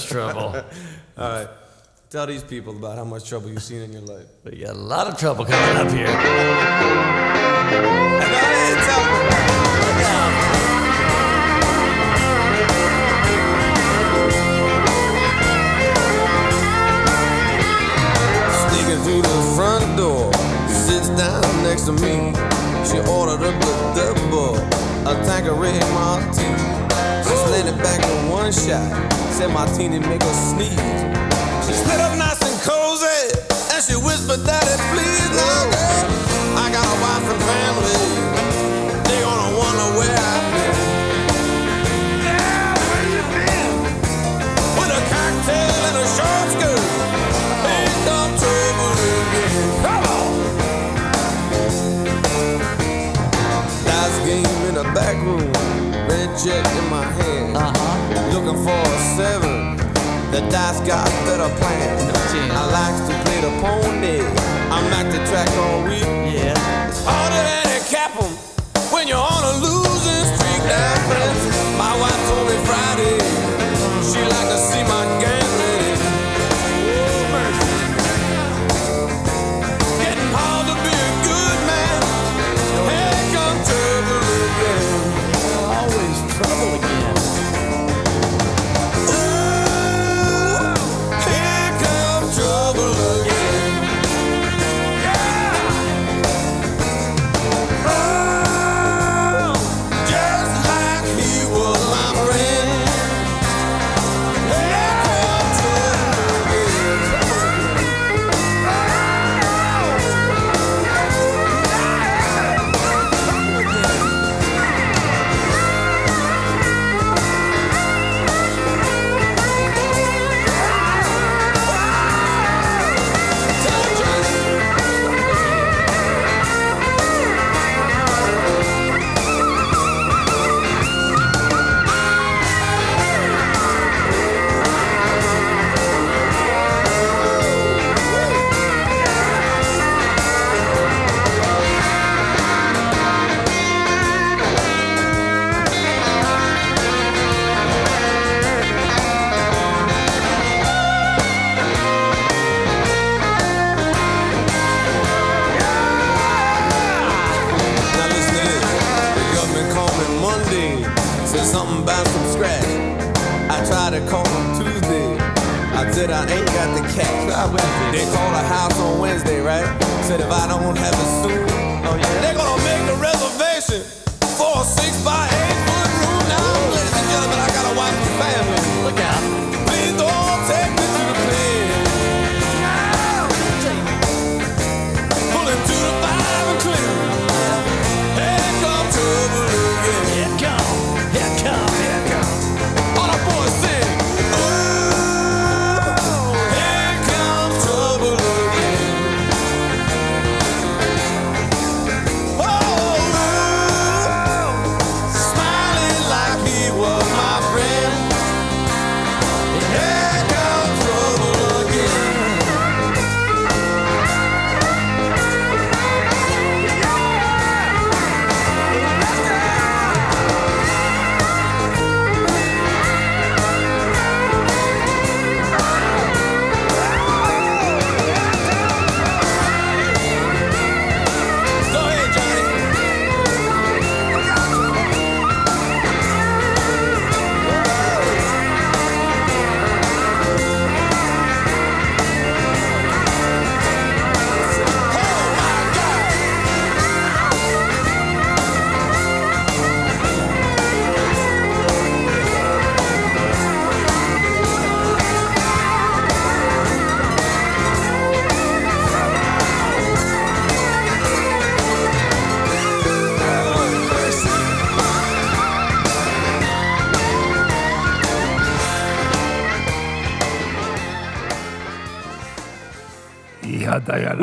trouble. Much trouble. All right. Tell these people about how much trouble you've seen in your life. We got a lot of trouble coming up here. Go ahead, tell them. Sneaking through the front door, sits down next to me. She ordered a good double, a Tanqueray martini. Slammed it back in one shot, said martini make her sneeze. She split up nice and cozy, and she whispered, Daddy, please, now, girl. I got a wife and family. They gonna wonder where I've you been? With a cocktail and a short skirt. Trouble again. Come on. Dice game in the back room. Red check in my hand. Looking for a seven. The dice got better plans. I like to play the pony. I'm at the track all week. Yeah. It's harder than a cap 'em when you're on a losing streak. Friends. My wife told me Friday she like to see my game I tried to call him Tuesday. I said I ain't got the cash. They called a house on Wednesday, right? Said if I don't have it soon, oh yeah,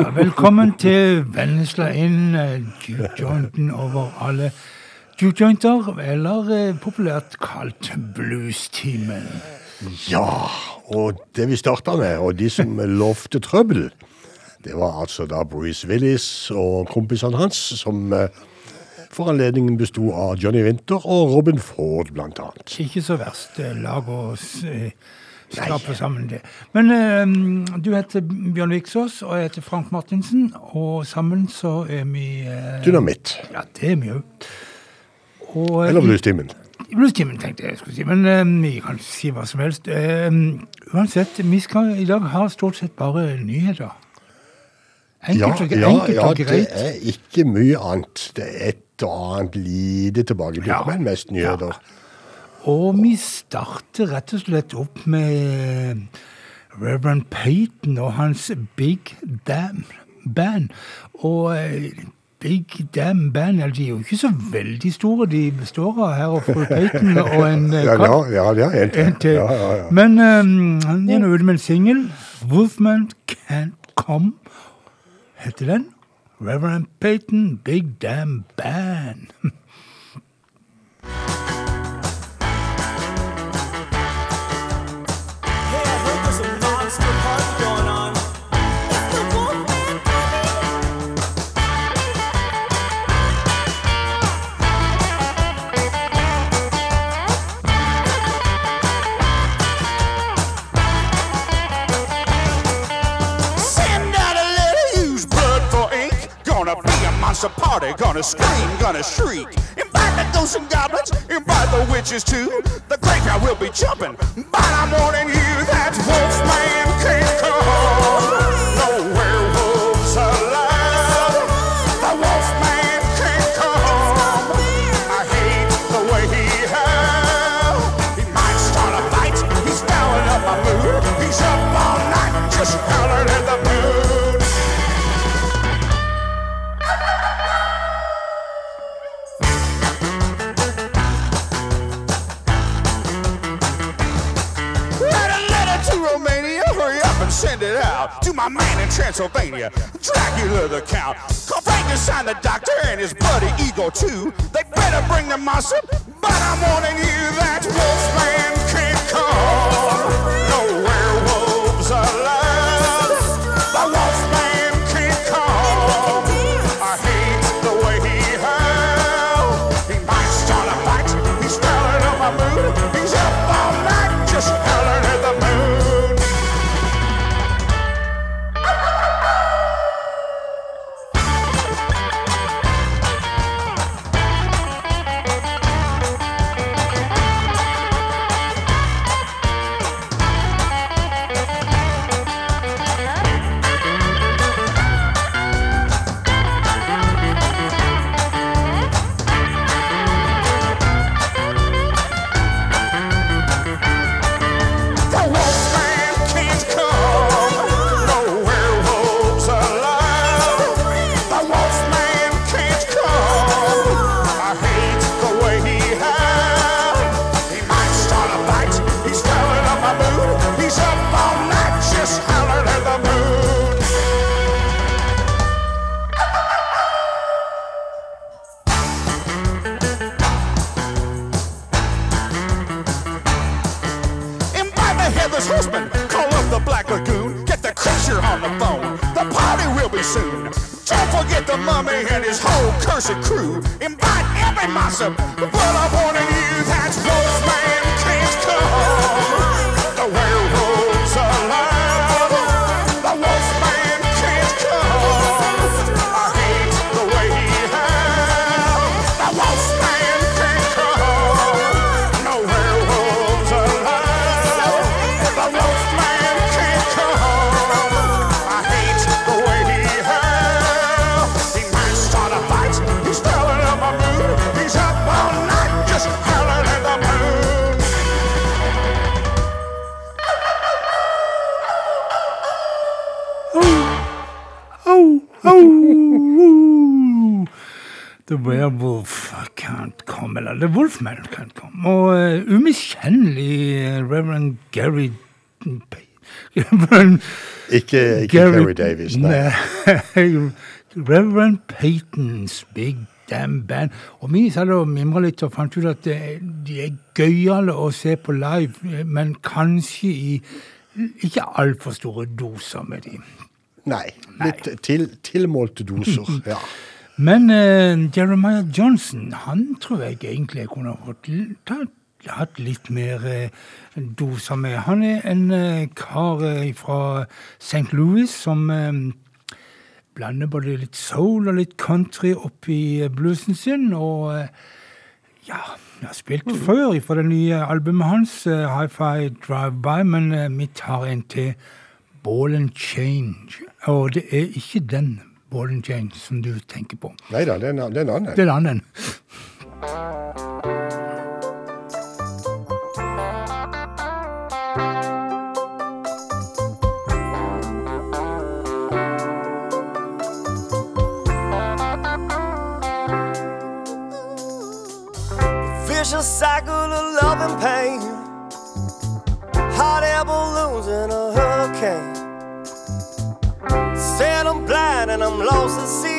Ja. Velkommen til Vennesla inn, eh, juke-jointen over alle juke-jointer, eller eh, populært kalt blues-timen. Ja, og det vi starta med, og de som lovte trøbbel, det var altså da Bruce Willis og kompisene hans som eh, for anledningen besto av Johnny Winter og Robin Ford, blant annet. Ikke så verst eh, lag å eh, skrape sammen det. Men eh, du heter Bjørn Viksås, og jeg heter Frank Martinsen. Og sammen så er vi eh, Dynamitt. Ja, det er vi òg. Eh, Eller Bluestimen. Bluestimen, tenkte jeg skulle si. Men eh, vi kan si hva som helst. Eh, uansett, vi skal i dag ha stort sett bare nyheter. Enkelt og, ja, enkelt ja, det er ikke mye annet. Det er et og annet lite tilbakeblikk, Ja. men mest nyheter. Og vi starter rett og slett opp med Reverend Payton og hans Big Damn Band. Og eh, Big Damn Band, ja, de er jo ikke så veldig store. De består av herr og fru Payton og en katt. Ja, katt. ja, ja, til. En til. Ja, ja, ja. Men um, han er nå ute med en singel. Wolfman Can't Come, heter den. Reverend Payton, Big Damn Band. be a party, gonna scream, gonna shriek. Invite the ghosts and goblins, invite the witches too. The graveyard will be jumping, but I'm warning you that Wolfman can't come. Send it out to my man in Transylvania, Dracula the Count. Call Frankenstein the doctor and his buddy Eagle too. They better bring the monster, but I'm warning you that Wolfman can't come. his whole cursed crew. Invite every monster the blood up on the youth that's close, man. Werewolf can't come, eller The wolfman can't come. Og uh, umiskjennelig eh, Reverend Gary Reverend Ikke, ikke Gary- Kerry Davies, nei. Reverend Paytons Big Damn Band. Og vi satt og mimra litt og fant ut at det de er gøyale å se på live, men kanskje i ikke altfor store doser med de. Nei, litt til, tilmålte doser. Ja. Men eh, Jeremiah Johnson, han tror jeg egentlig jeg kunne fått tatt, hatt litt mer eh, doser med. Han er en eh, kar eh, fra St. Louis som eh, blander både litt soul og litt country oppi i bluesen sin. Og eh, ja, jeg har spilt før fra det nye albumet hans, eh, Hi-Fi Drive-By, men mitt tar en til Ball and Change. Og det er ikke den Ball and Change som du tenker på. Nei da, det er en- det er en annen. Det er en annen. Vicious cycle of love and pain. Hot air balloons in a hurricane. Lost at sea.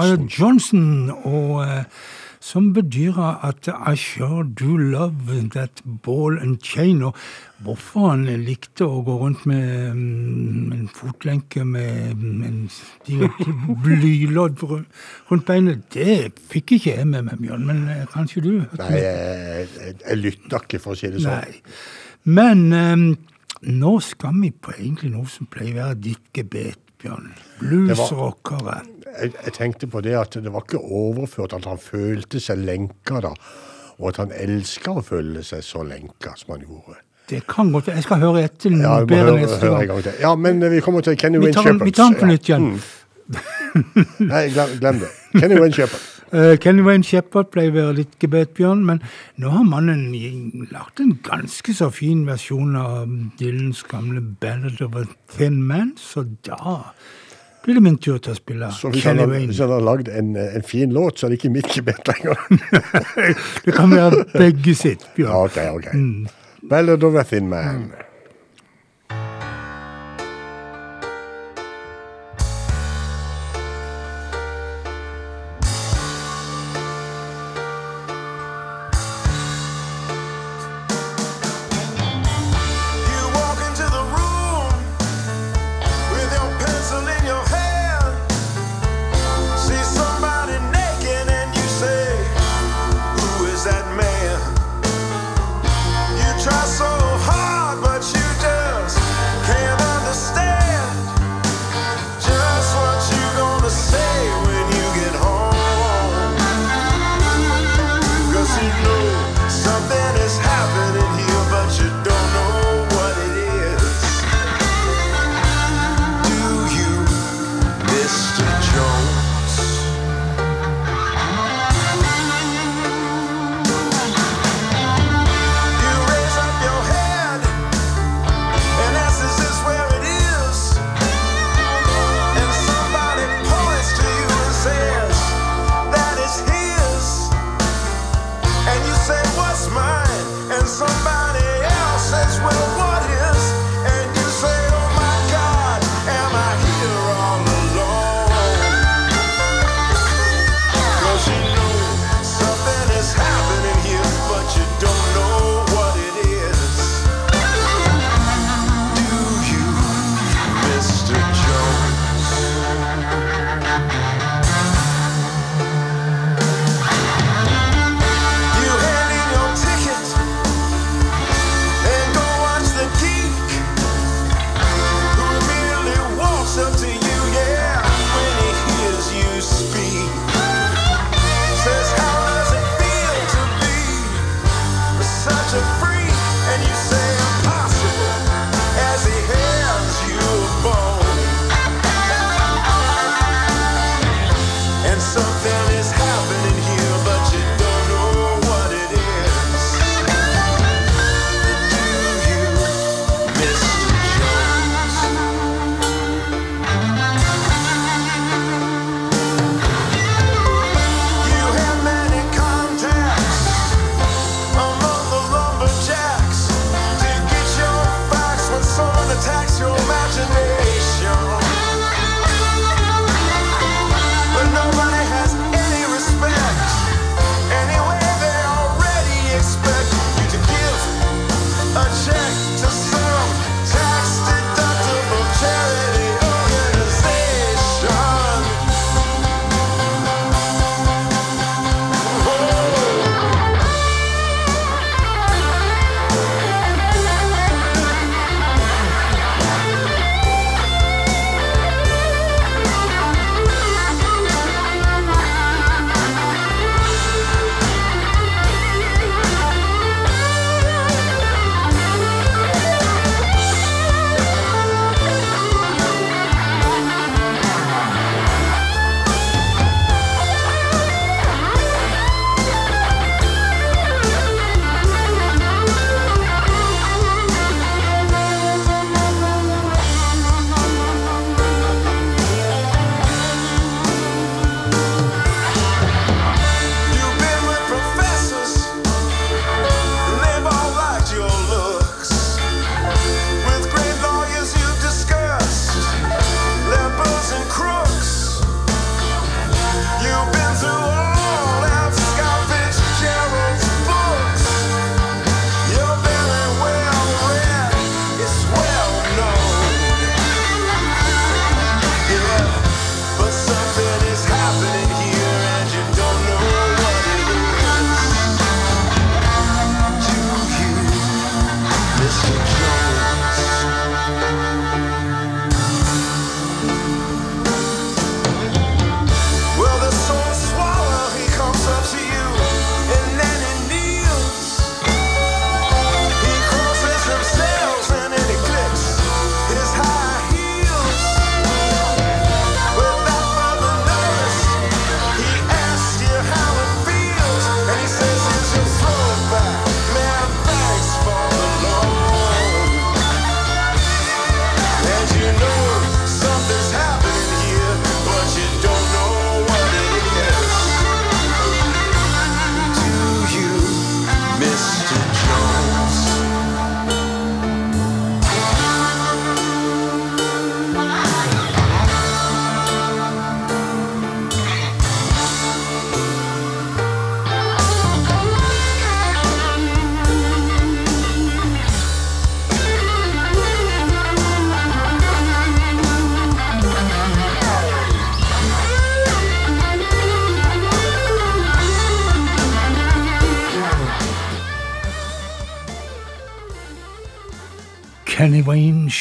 Nei, Jeremiah Johnson. Og eh, som bedyr at I sure do love that ball and chain. Og hvorfor han likte å gå rundt med mm, en fotlenke med mm, en blylodd rundt beinet, det fikk ikke jeg med meg, Bjørn. Men eh, kanskje du? Nei, jeg, jeg, lytter ikke, for å si det sånn. Nei. Men um, nå skal vi på egentlig noe som pleier å være ditt gebet, Bjørn. Bluesrockere. Jeg, jeg tenkte på det at det var ikke overført at han følte seg lenka da, og at han elska å føle seg så lenka som han gjorde. Det kan godt være. Jeg skal høre etter Ja, noe må bedre høre, neste høre gang. til. Ja, men eh, vi kommer til Kenny Wayne tar den- Shepherd. vi tar den på nytt igjen. Nei, glem, glem det. Kenny Wayne Shepherd. Eh, Kenny Wayne Shepherd ble være litt gebetbjørn, men nå har mannen lagt en ganske så fin versjon av Dylans gamle 'Ballad of a Thin Man', så da blir det min tur til å spille Så hvis Kenny Wayne. hvis han har lagd en, eh, en fin låt, så er det ikke mitt gebet lenger. det kan være begge sitt, Bjørn. ok, ok. Ballad of a Thin Man. You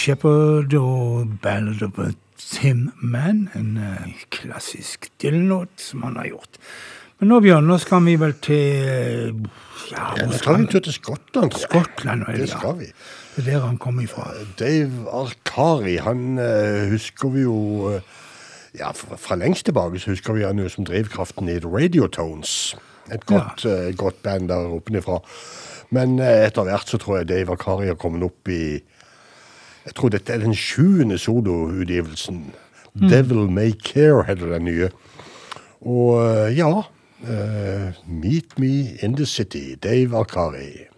Shepherd og Ballad of a Tim Man. En eh, klassisk Dylan-låt som han har gjort. Men nå, Bjørn, nå skal vi vel til eh, ja, Ja, Nå skal vi vi? en tur til Skottland. Skottland. Det ja. skal vi. Det er der han kommer ifra. Dave Arkari, han eh, husker vi jo eh, ja, fra, lengst tilbake så husker vi han jo som drivkraften i Radio Radiotones. Et godt, eh, godt band der oppenifra. Men eh, etter hvert så tror jeg Dave Arkari har kommet opp i Jeg tror dette er den sjuende soloutgivelsen. Devil May Care heter den nye. Og eh, ja uh, Meet Me in the City, Dave Arkari.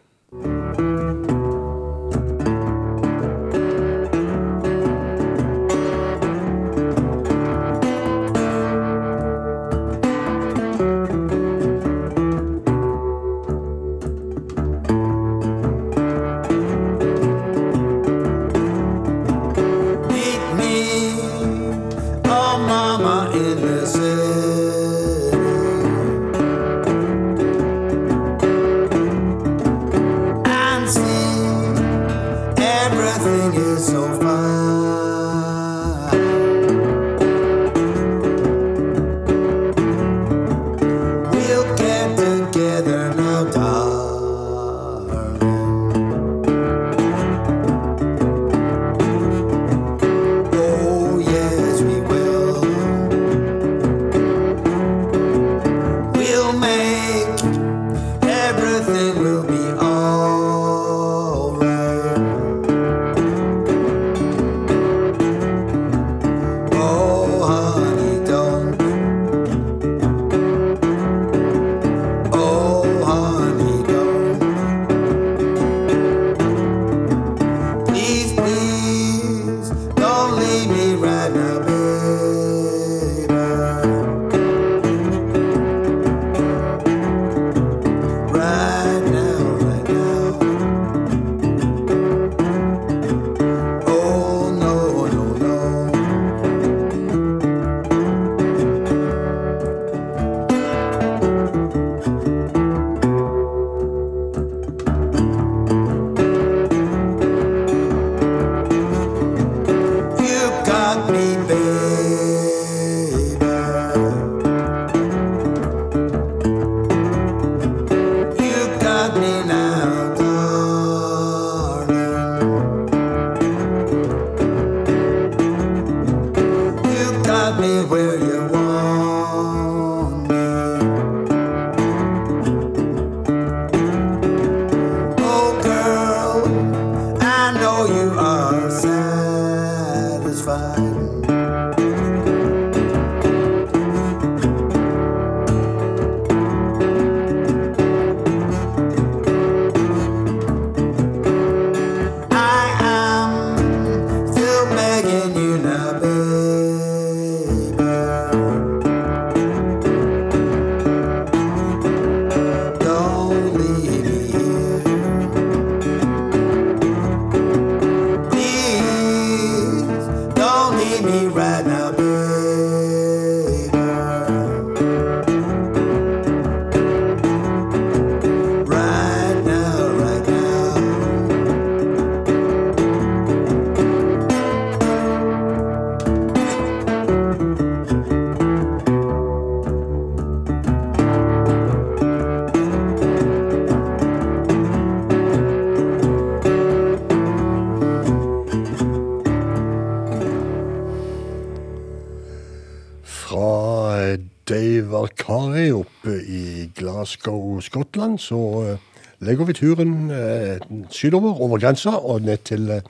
Så eh, legger vi turen eh, sydover over grensa og ned til eh,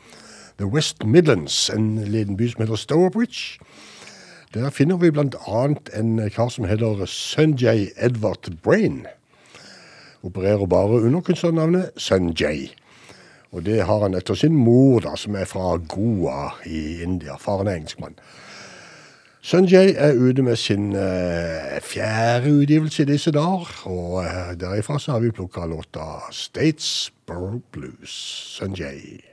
The West Midlands, en liten by som heter Stourbridge. Der finner vi annet en kar som heter Sunjay Edvard Brain. Opererer bare under kunstnernavnet Sunjay. Og det har han etter sin mor, da, som er fra Goa i India. Faren er engelskmann. Sunjay er ute med sin eh, fjerde utgivelse i disse dager, og eh, derifra så har vi plukka låta Statesboro Blues. Sunjay.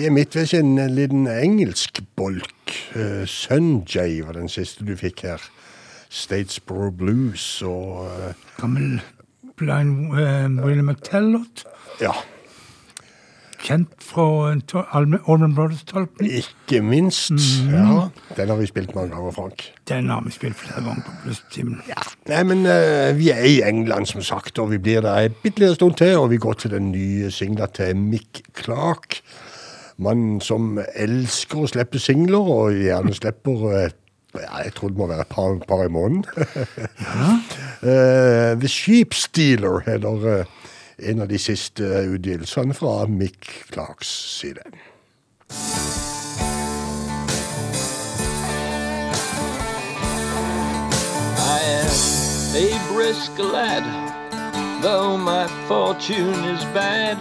Vi er midt ved en liten engelsk bolk. Uh, Sunjay var den siste du fikk her. Statesboro Blues og uh, Gammel Blind uh, William McTellot. Ja, Kjent fra Allman Brothers-tolkning. ikke minst. Ja, Den har vi spilt mange ganger, Frank. Den har vi spilt flere ganger på Bluestimen. Nei, men uh, vi er i England, som sagt, og vi blir der en bitte liten stund til. Og vi går til den nye singla til Mick Clark. Mannen som elsker å slippe singler, og gjerne slipper eh, ja, Jeg tror det må være et par, par i måneden. ja. The Sheep Stealer heter eh, en av de siste utgivelsene fra Mick Clarks side. I am a brisk lad, though my fortune is bad.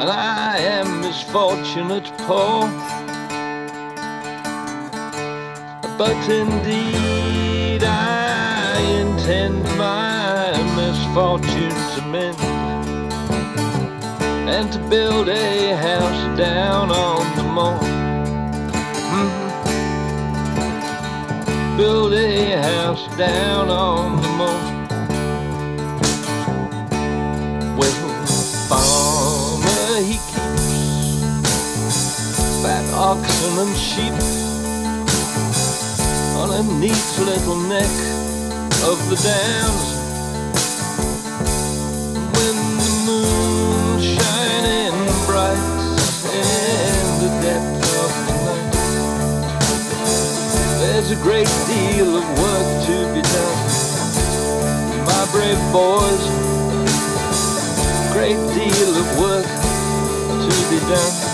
And I am misfortunate poor. But indeed I intend my misfortune to mend. And to build a house down on the moor. Mhm build a house down on the moor. Oxen and sheep on a neat little neck of the downs. When the moon shining bright in the depth of the night. There's a great deal of work to be done. My brave boys, great deal of work to be done.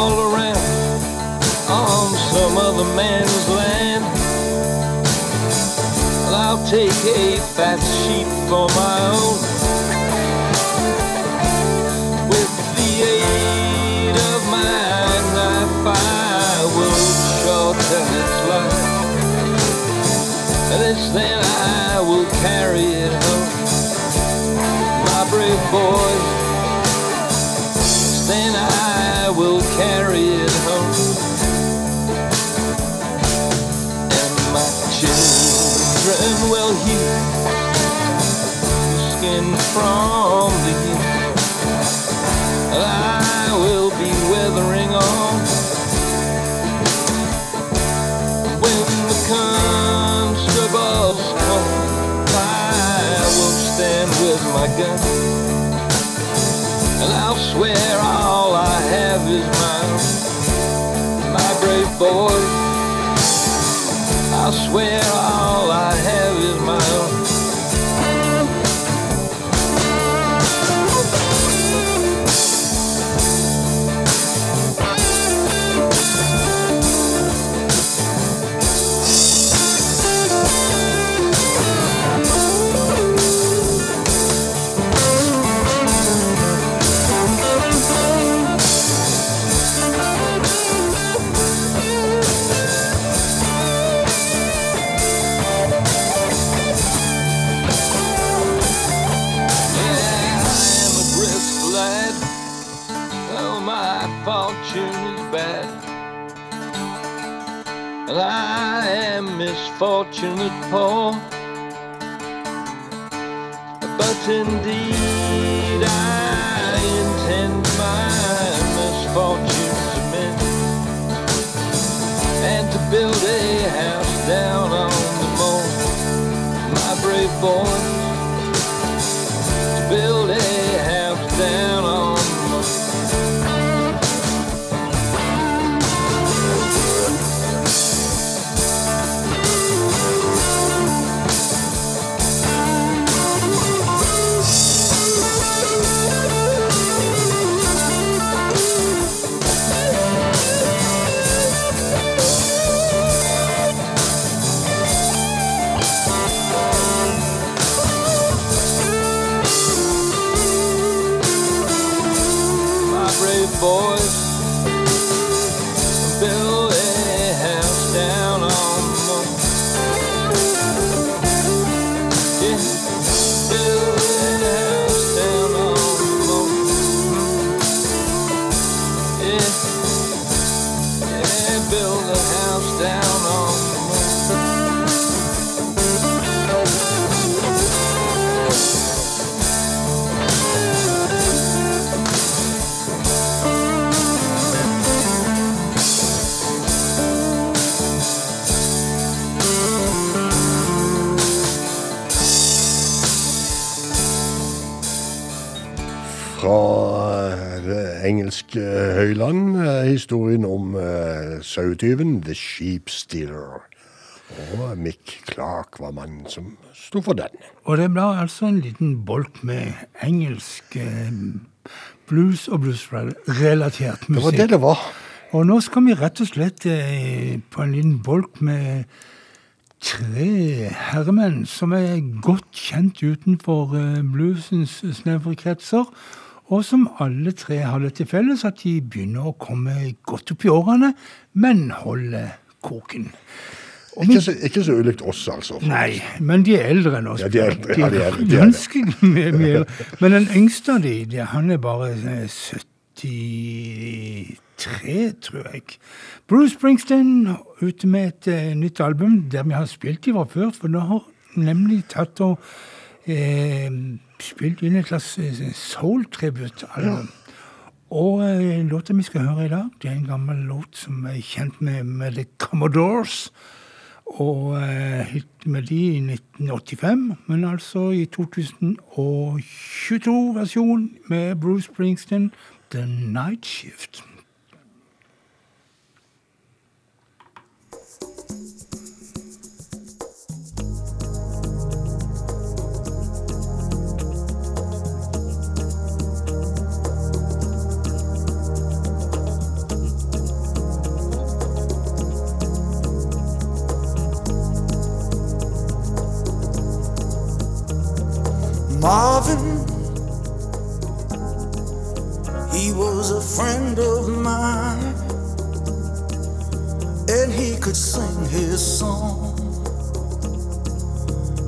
all around on some other man's land. Well, I'll take a fat sheep for my own. With the aid of my knife, I will shorten its life. And it's then I will carry it home, my brave boy. From the ear. And I will be weathering on when the constables come. I will stand with my gun. And I'll swear all I have is mine. My brave boy. I'll swear all fortune is bad. And I am misfortunate poor. But indeed I intend my misfortune to mend And to build a house down on the moor My brave boys høyland, eh, historien om uh, sauetyven The Sheep Stealer. Og Mick Clark var mannen som sto for den. Og det ble altså en liten bolk med engelsk eh, blues og blues-relatert Det var musikk. det det var. Og nå skal vi rett og slett på en liten bolk med tre herremenn som er godt kjent utenfor bluesens snevre kretser, og som alle tre har det til felles at de begynner å komme godt opp i årene, men holder koken. Og Ikke så, ikke så ulikt oss, altså. Nei, men de er eldre enn oss. Ja, de er eldre, ja, de er de er det. Ganske mye, eldre. Men den yngste av de, de han er bare eh, 73, tror jeg. Bruce Springsteen ute med et uh, nytt album der vi har spilt de fra før, for nå har nemlig tatt og eh, spilt inn et slags eh, soul-tribut-album. Og eh, låta vi skal høre i dag, det er en gammel låt som er kjent med, med The Commodores. Og eh, hit med de i 1985, men altså i 2022-versjon med Bruce Springsteen, The Night Shift. Marvin, he was a friend of mine, and he could sing his song,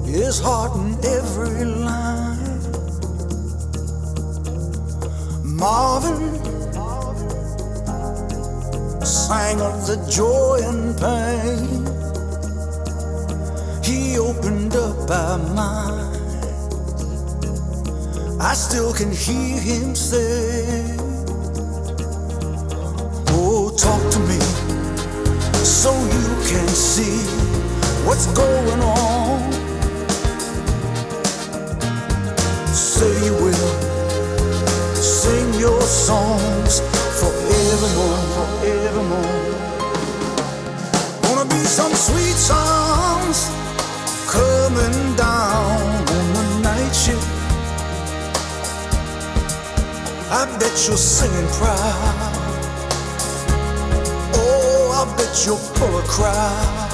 his heart in every line. Marvin sang of the joy and pain. He opened up our mind. I still can hear him say, Oh, talk to me so you can see what's going on. Say you will sing your songs forevermore, forevermore. Gonna be some sweet songs coming down on the night shift. I bet you're singing proud. Oh, I bet you'll pull a crowd.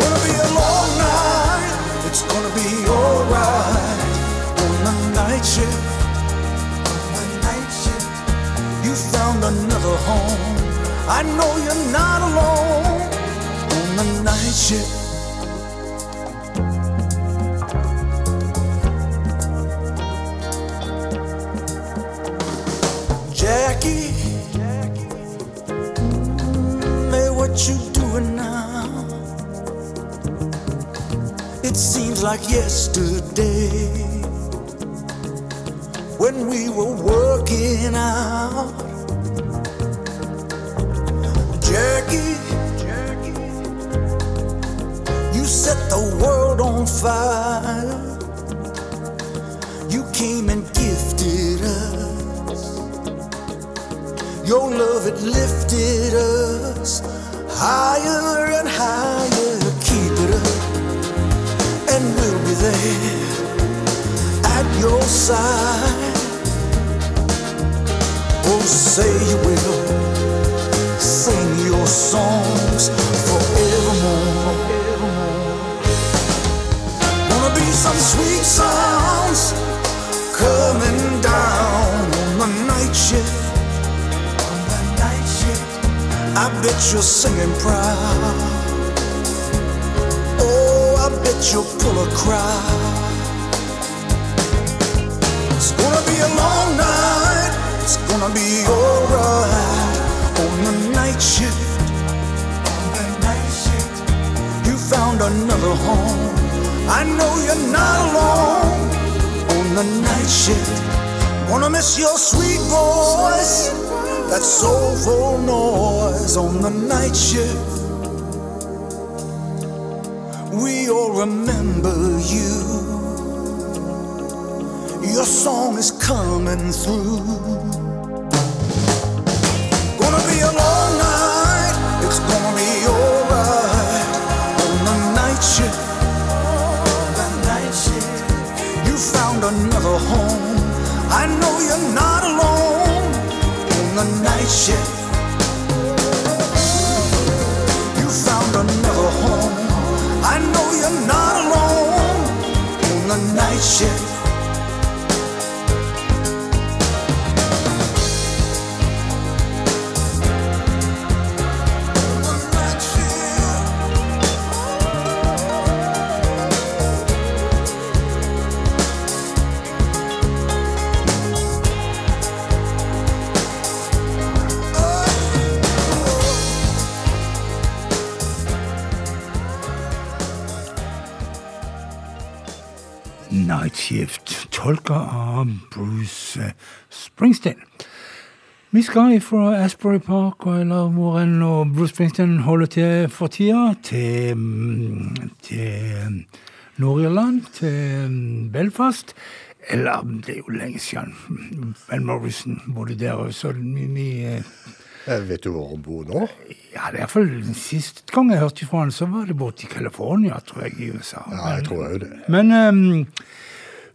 Gonna be a long night. It's gonna be alright on the night shift. On the night shift. You found another home. I know you're not alone on the night shift. Like yesterday when we were working out. Jackie, Jackie, you set the world on fire. You came and gifted us. Your love, it lifted us higher and side. Oh, say you will sing your songs forevermore. Gonna be some sweet sounds coming down on the night shift. On the night shift, I bet you're singing proud. Oh, I bet you'll pull a crowd. Night shift. On the night shift, you found another home. I know you're not alone on the night shift. Wanna miss your sweet voice, that soulful noise on the night shift. We all remember you. Your song is coming through. Night shift. Shift. Tolka av Bruce Springsteen. Vi skal fra Asbury Park, eller hvor enn og Bruce Springsteen holder til for tida, til, mm, til Nord-Irland, til mm, Belfast. Eller, det er jo lenge siden Ben Morrison bodde der òg, så vi, eh, Eh, Vet du hvor hun bor nå? Ja, det er iallfall sist gang jeg hørte fra han, så var det borte i California, tror jeg, i USA. Ja, jeg tror jeg det. Men ehm,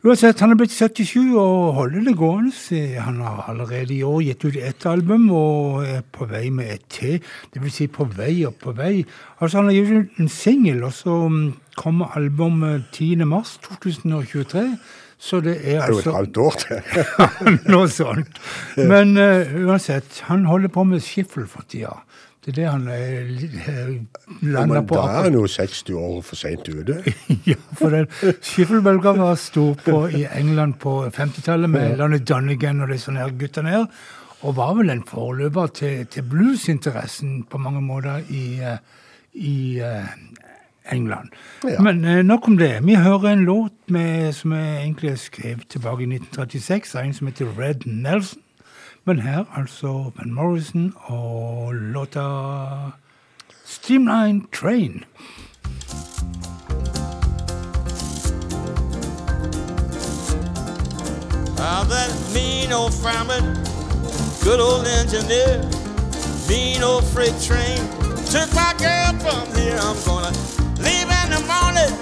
Uansett, han er blitt 77 og holder det gående. Han har allerede i år gitt ut ett album og er på vei med et til. Det vil si på vei og på vei. Altså, han har gitt ut en singel, og så mm, kommer albumet 10. mars 2023. Så det er altså... Det er jo et altså halvt år til. noe sånt. Men uh, uansett, han holder på med skiffel for tida. Det er det han uh, på. Men da er han jo 60 år for seint ute. ja, for den skiffelbølga var stor på i England på 50-tallet med Lanny Dunnigan og disse her guttene her. Og var vel en forløper til, til bluesinteressen på mange måter i, eh, i eh, England. Ja. Men eh, nok om det. Vi hører en låt med, som er egentlig er skrevet tilbake i 1936 av en som heter Red Nelson. Men her altså Van Morrison og låta Streamline Train. Ah, that mean old fireman, good old engineer, mean old freight train. Took my girl from here. I'm gonna leave in the morning,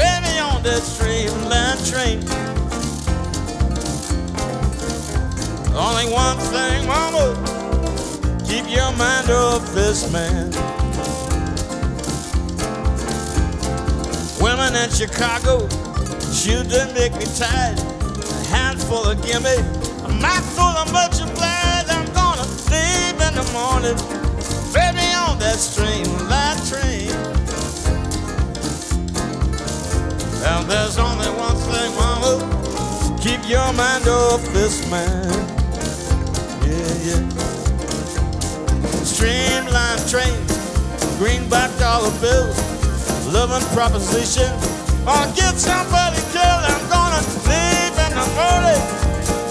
baby, on that streamline train. Only one thing, mama, keep your mind off this man. Women in Chicago, shoot done make me tired. A handful of gimme, a mouthful of much blood. I'm gonna sleep in the morning, baby, on that streamline train. And there's only one thing, mama, keep your mind off this man. Yeah, yeah. Streamline train, greenback dollar bills, loving proposition. I'll get somebody killed. I'm gonna leave in the morning,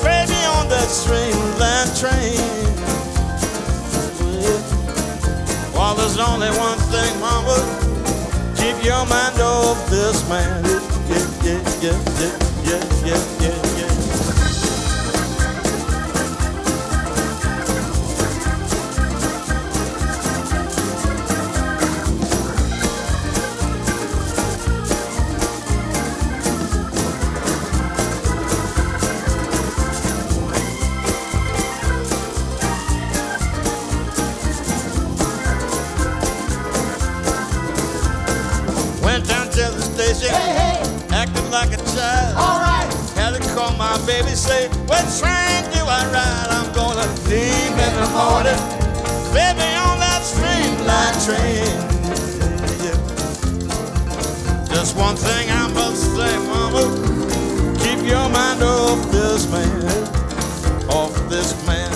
baby, on that streamline train. Yeah. Well, there's only one thing, mama. Keep your mind off this man. Yeah, yeah, yeah, yeah, yeah, yeah, yeah, baby, say, What train do I ride? I'm gonna leave in the morning, baby, on that streamline train. Yeah. Just one thing I must say, mama, keep your mind off this man, off this man.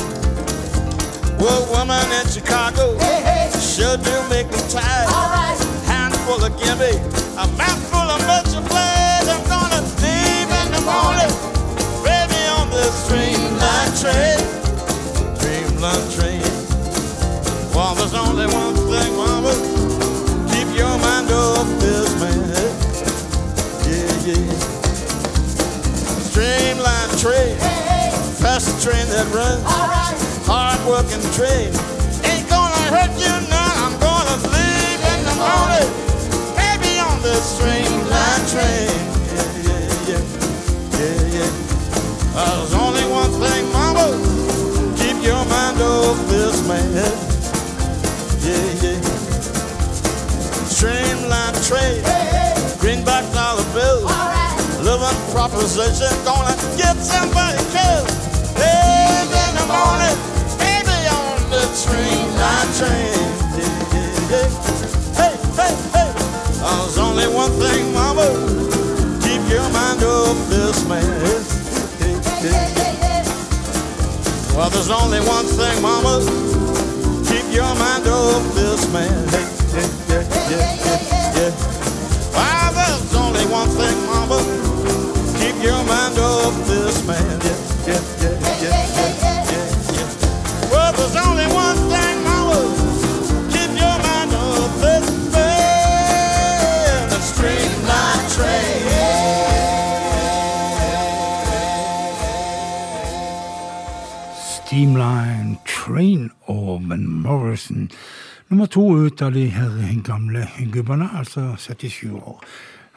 Well, woman in Chicago, hey, hey. sure do make me tired. Handful of gimme, a mouthful of much of blood. Train, streamline train. Well, there's only one thing, mama, keep your mind off this man. Yeah, yeah. Streamline train, fast train that runs. Hard working train. Ain't gonna hurt you none. I'm gonna leave in the morning. Baby on this streamline train. Yeah, yeah, yeah. Yeah, yeah. Uh, there's only one thing, mama. Keep your mind off this man. Yeah, yeah. Streamline train. Greenback dollar bills. Living proposition. Gonna get somebody killed. Live in the morning. Baby on the streamline train. Yeah, yeah. Hey, hey, hey. There's only one thing, mama. Keep your mind off this man. Hey, hey, hey. Well, there's only one thing, mama. Keep your mind off this man. Hey, yeah, yeah, yeah, yeah. Well, there's only one thing, mama. Keep your mind off this man. Yeah, yeah, yeah, yeah, Steamline Train og Van Morrison. Nummer to ut av de her gamle gubbene, altså 77 år.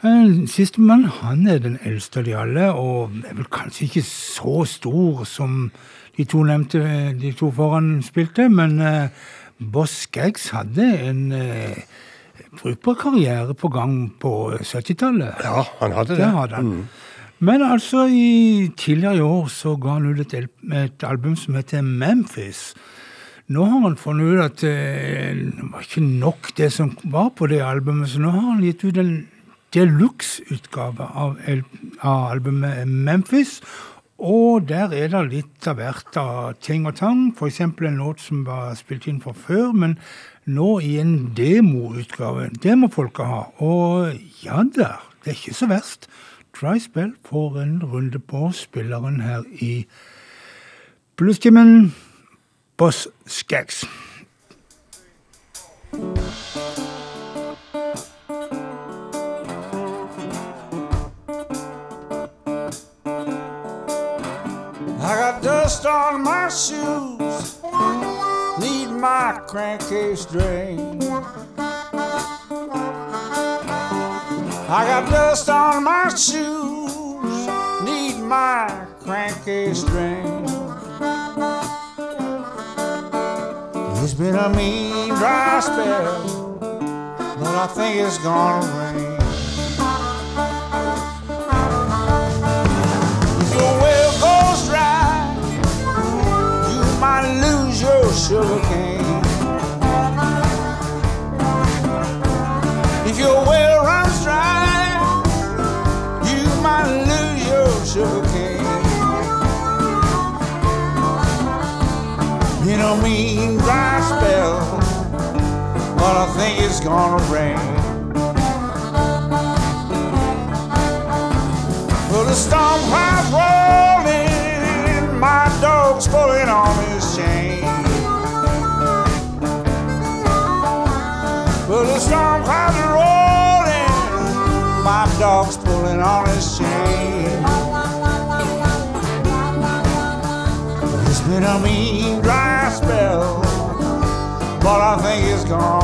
Eh, Sistemann han er den eldste av de alle, og er vel kanskje ikke så stor som de to nevnte, de to foran spilte, men eh, Boss Skaggs hadde en eh, brukbar karriere på gang på 70-tallet. Ja, han hadde det. Det hadde han. Men altså, i tidligere i år så ga han ut et, et album som heter Memphis. Nå har han funnet ut at eh, det var ikke nok det som var på det albumet, så nå har han gitt ut en deluxe-utgave av, av albumet Memphis. Og der er det litt av hvert av ting og tang. F.eks. en låt som var spilt inn fra før, men nå i en demoutgave. Det må folket ha. Og ja da, det er ikke så verst. Dry får en runde på spilleren her i Bluestimen. Boss Skaggs. I got dust on my shoes, need my crankcase drained. I got dust on my shoes, need my cranky drained. It's been a mean dry spell, but I think it's gonna rain. If your well goes dry, you might lose your sugar cane. In a mean dry spell, but I think it's gonna rain. Well, the storm clouds rolling, my dog's pulling on his chain. Well, the storm clouds are rolling, my dog's pulling on his chain. It's been a mean I think it's gonna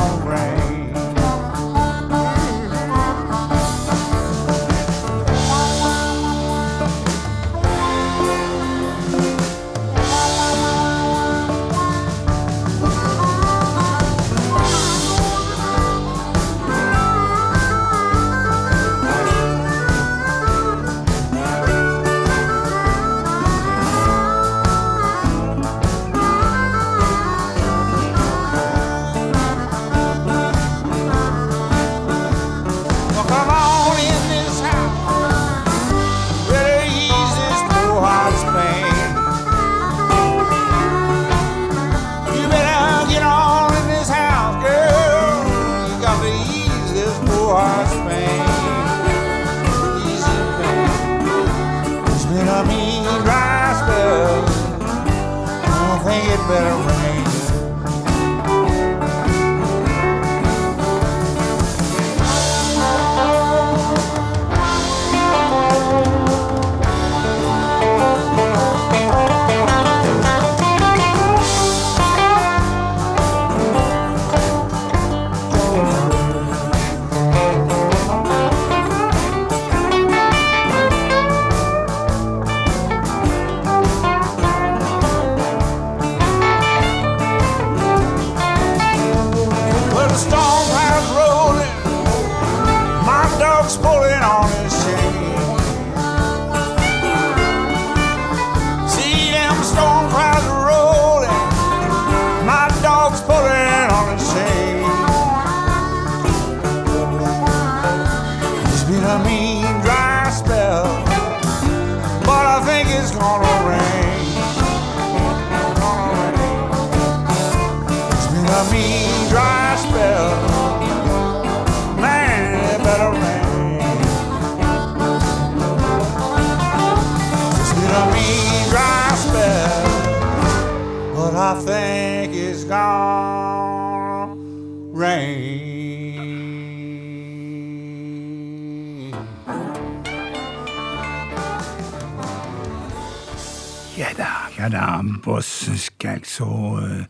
Boss så eh,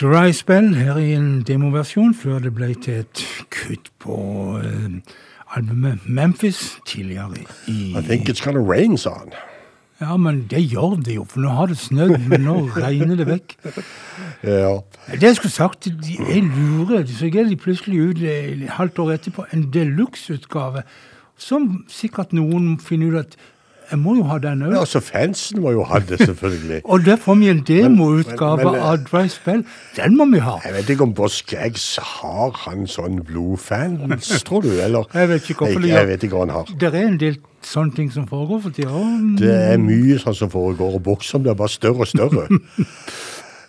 Dry Spell her i en demoversjon før det ble til et kutt på uh, albumet Memphis tidligere i I think it's gonna rain, sa han. Ja, men det gjør det jo, for nå har det snødd, men nå regner det vekk. Ja. Det jeg skulle sagt, de er lure. Så gir de plutselig ut eh, et halvt år etterpå en deluxe-utgave, som sikkert noen finner ut at jeg må jo ha den ja, òg. altså fansen må jo ha det, selvfølgelig. Og der får vi en demoutgave av Dry Spell. Den må vi ha. Jeg vet ikke om Boss Skaggs har han sånn blodfans, tror du? Eller? Jeg vet ikke hvorfor jeg, jeg vet ikke hva han har. Det er en del sånne ting som foregår for tida. Mm. Det er mye sånn som foregår, og boksen blir bare større og større.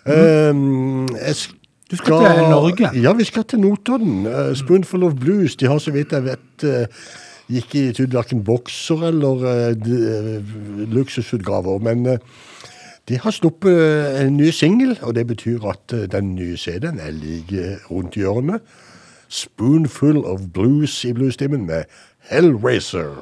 um, jeg skal, Du skal til Norge. Ja, vi skal til Notodden. Uh, Spoonful of Blues. De har, så vidt jeg vet, uh, ikke i ut verken bokser eller uh, luksusutgaver. Men uh, de har sluppet en ny singel, og det betyr at den nye CD-en er like rundt hjørnet. Spoonful of Blues i bluesstimmen med Hellraiser.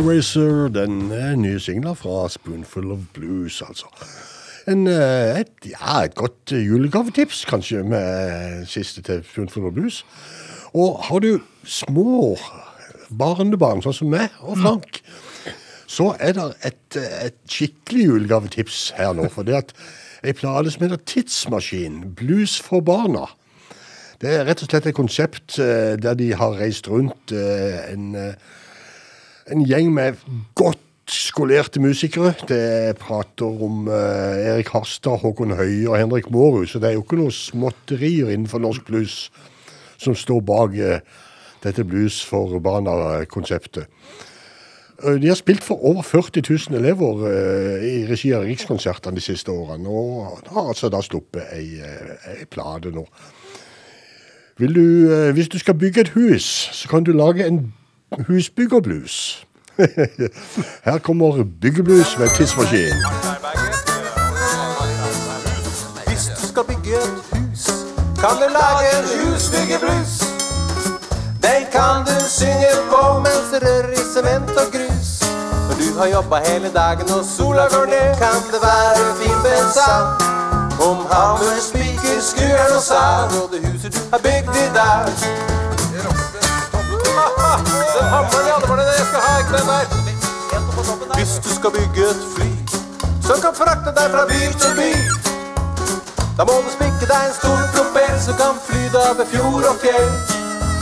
Hellraiser, den eh, nye singla fra Spoonful of Blues, altså. En, eh, et, ja, et godt eh, julegavetips, kanskje, med siste til Spoonful of Blues. Og har du små barnebarn, sånn som meg og Frank, så er det et, et skikkelig julegavetips her nå. For det at ei plate som heter Tidsmaskin, blues for barna. Det er rett og slett et konsept der de har reist rundt en en gjeng med godt skolerte musikere. Det prater om eh, Erik Harstad, Håkon Høie og Henrik Mårud, så det er jo ikke noe småtterier innenfor norsk blues som står bak eh, dette Blues for barna-konseptet. Eh, De har spilt for over 40 000 elever eh, i regi av Rikskonsertene de siste årene, og har altså da sluppet ei, eh, ei plate nå. Du, hvis du skal bygge et hus, så kan du lage en husbyggerblues. Her kommer byggeblues med tidsmaskin. Hvis du skal bygge et hus, kan du lage en husbyggerblues. Den kan du synge på mens du rører i sement og grus. Når du har jobba hele dagen og sola går ned, kan det være fint med en sang. Om hammer, spiker, skruer og sag, og det huset du har bygd i dag. Hvis du skal bygge et fly som kan frakte deg fra by til by, da må du spikke deg en stor propell som kan fly deg over fjord og fjell.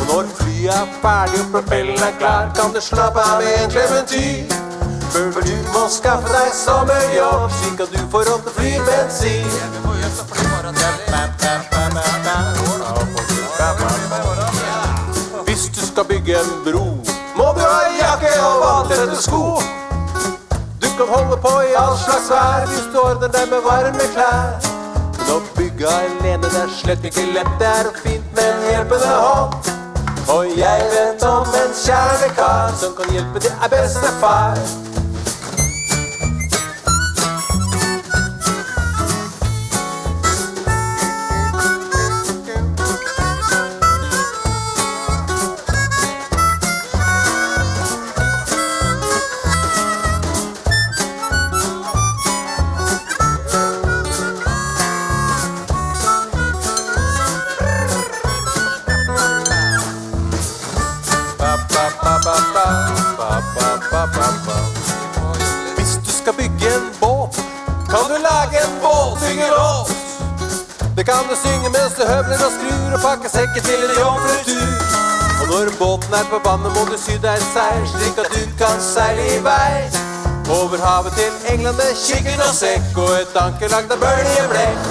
Og når flyet er ferdig og propellen er klar, kan du slappe av med en klementyr. For du må skaffe deg sommerjobb, slik at du får råd til flybensin. Hvis du skal bygge en bro, må du ha jakke og vanntette sko. Du kan holde på i all slags vær hvis du ordner deg med varme klær. Men å bygge alene det er slett ikke lett, det er fint med en hjelpende hånd. Og jeg vet om en kjernekar som kan hjelpe til er bestefar. Hvis du skal bygge en båt, kan du lage en båtbyggelåt. Det kan du synge mens du høvler og skrur og pakker sekken til en jomfrutur. Og når båten er på vannet, må du sy deg seil, slik at du kan seile i vei. Over havet til England med kikkert og sekk og et anker lagd av bøljeblekk.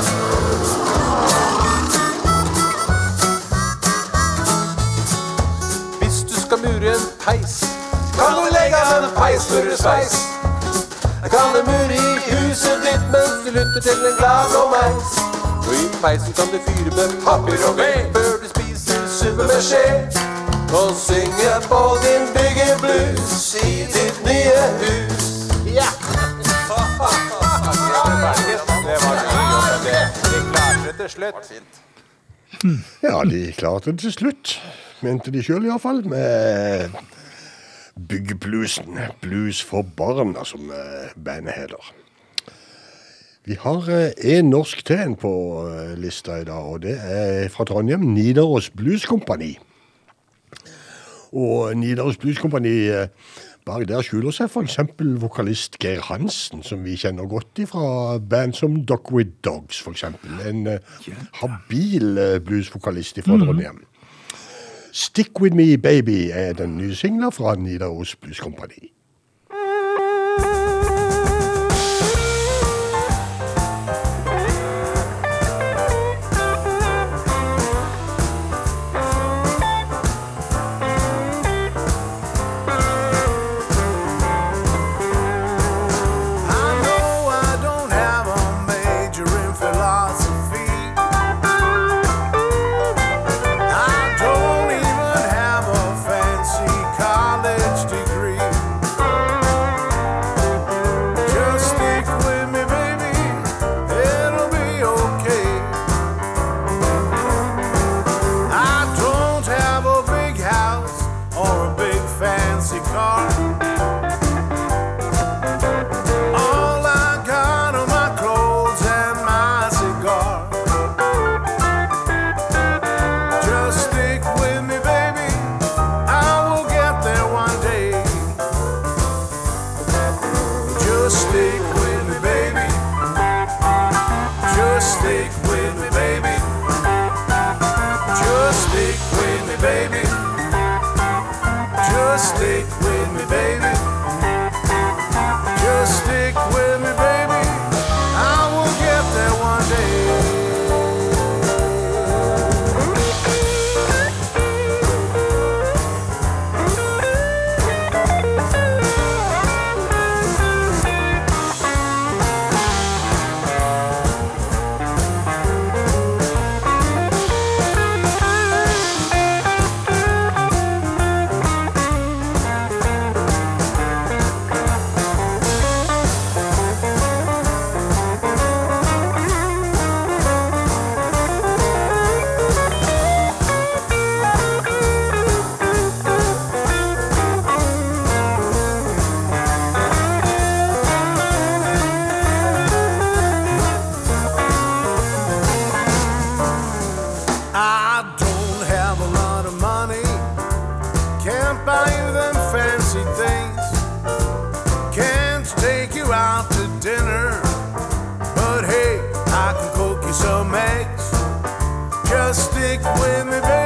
Hvis du skal mure en peis, legge furre sveis. peismurersveis. Kan det mure i huset ditt mens du lytter til en glad blå meis. Og i peisen kan du fyre med papir og ved før du spiser suppe med skje. Og synge på din byggeblues i ditt nye hus. Ja! Det var mye, det. De klarte det til slutt. Ja, de klarte det til slutt, mente de sjøl iallfall, med byggebluesen. Blues for barna, som eh, bandet heter. Vi har én norsk til en på eh, lista i dag, og det er fra Trondheim. Nidaros Blues Company. Og Nidaros Blues Company eh, Bak der skjuler seg f.eks. vokalist Geir Hansen, som vi kjenner godt fra band som Dog With Dogs, f.eks. En eh, habil eh, bluesvokalist fra Mhm. Trondheim. Stick With Me Baby er den nye singla fra Nidaros Blues Company. Stick with me, baby.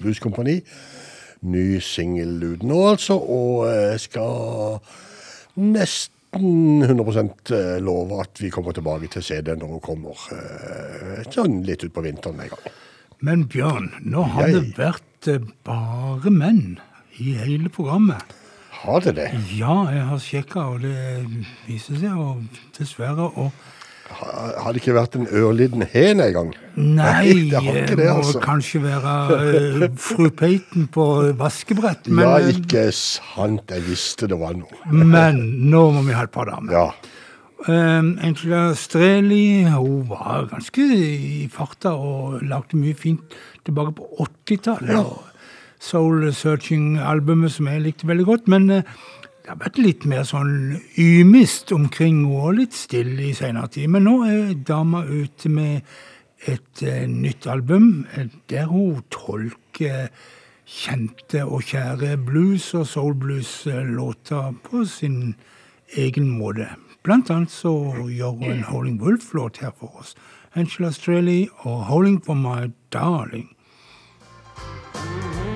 Blues Company. Ny singel ut nå, altså. Og jeg skal nesten 100% love at vi kommer tilbake til CD når hun kommer. eh, Sånn litt utpå vinteren en gang. Men Bjørn, nå har Jeg- det vært eh, bare menn i hele programmet. Har det det? Ja, jeg har sjekka, og det viser seg og dessverre å Har det ikke vært en ørliten hen en gang? Nei, det har ikke det det, må altså. kanskje være eh, fru Peyton på vaskebrett. Men, ja, eh, ikke sant. Jeg visste det var noe. men nå må vi ha et par damer. Ja. Um, Angela Streli hun var ganske i farta og lagde mye fint tilbake på 80-tallet. Ja. Soul Searching-albumet som jeg likte veldig godt. Men eh, det har vært litt mer sånn ymist omkring og litt stille i senere tid. Men nå er dama ute med et eh, nytt album eh, der hun tolker kjente og kjære blues- og soul-blues-låter på sin egen måte. Blant annet så gjør hun en Howling Wolf-låt her for oss. Angela Streley og 'Howling for My Darling'. hot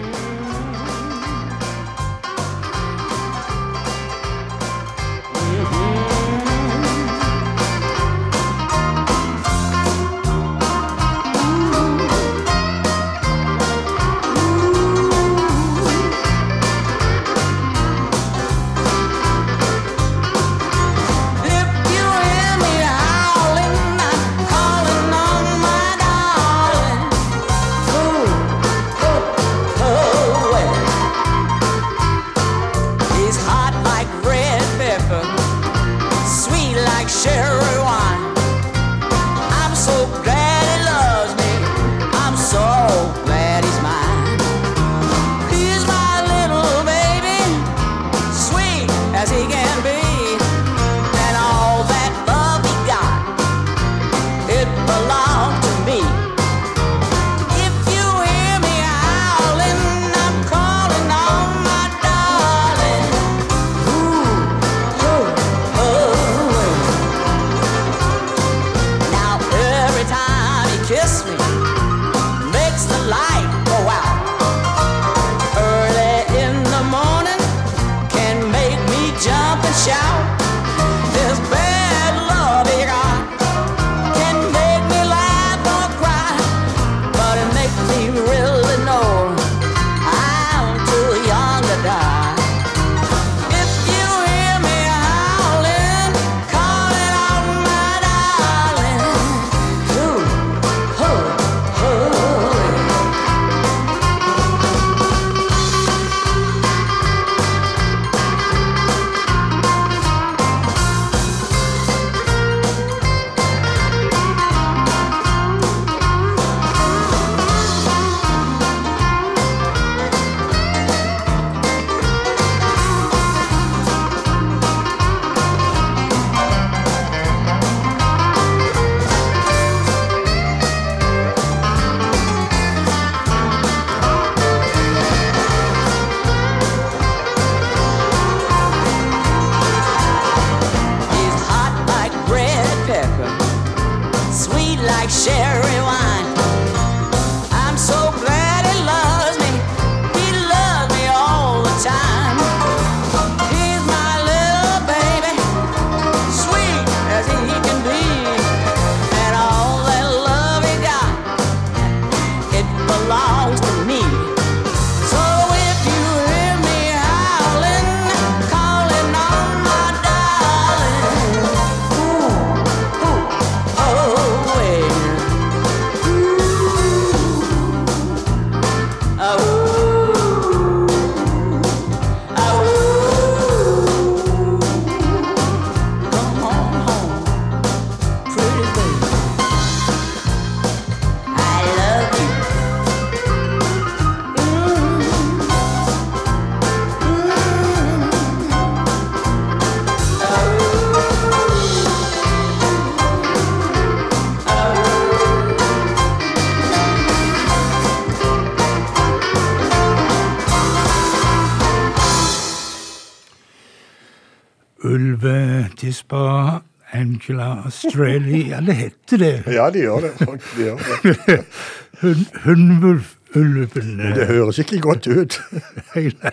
Australia Ja, det heter det. Ja, de gjør det. De gjør det. Hun- Hundvulf-ulven. Men det høres ikke godt ut. Nei, nei.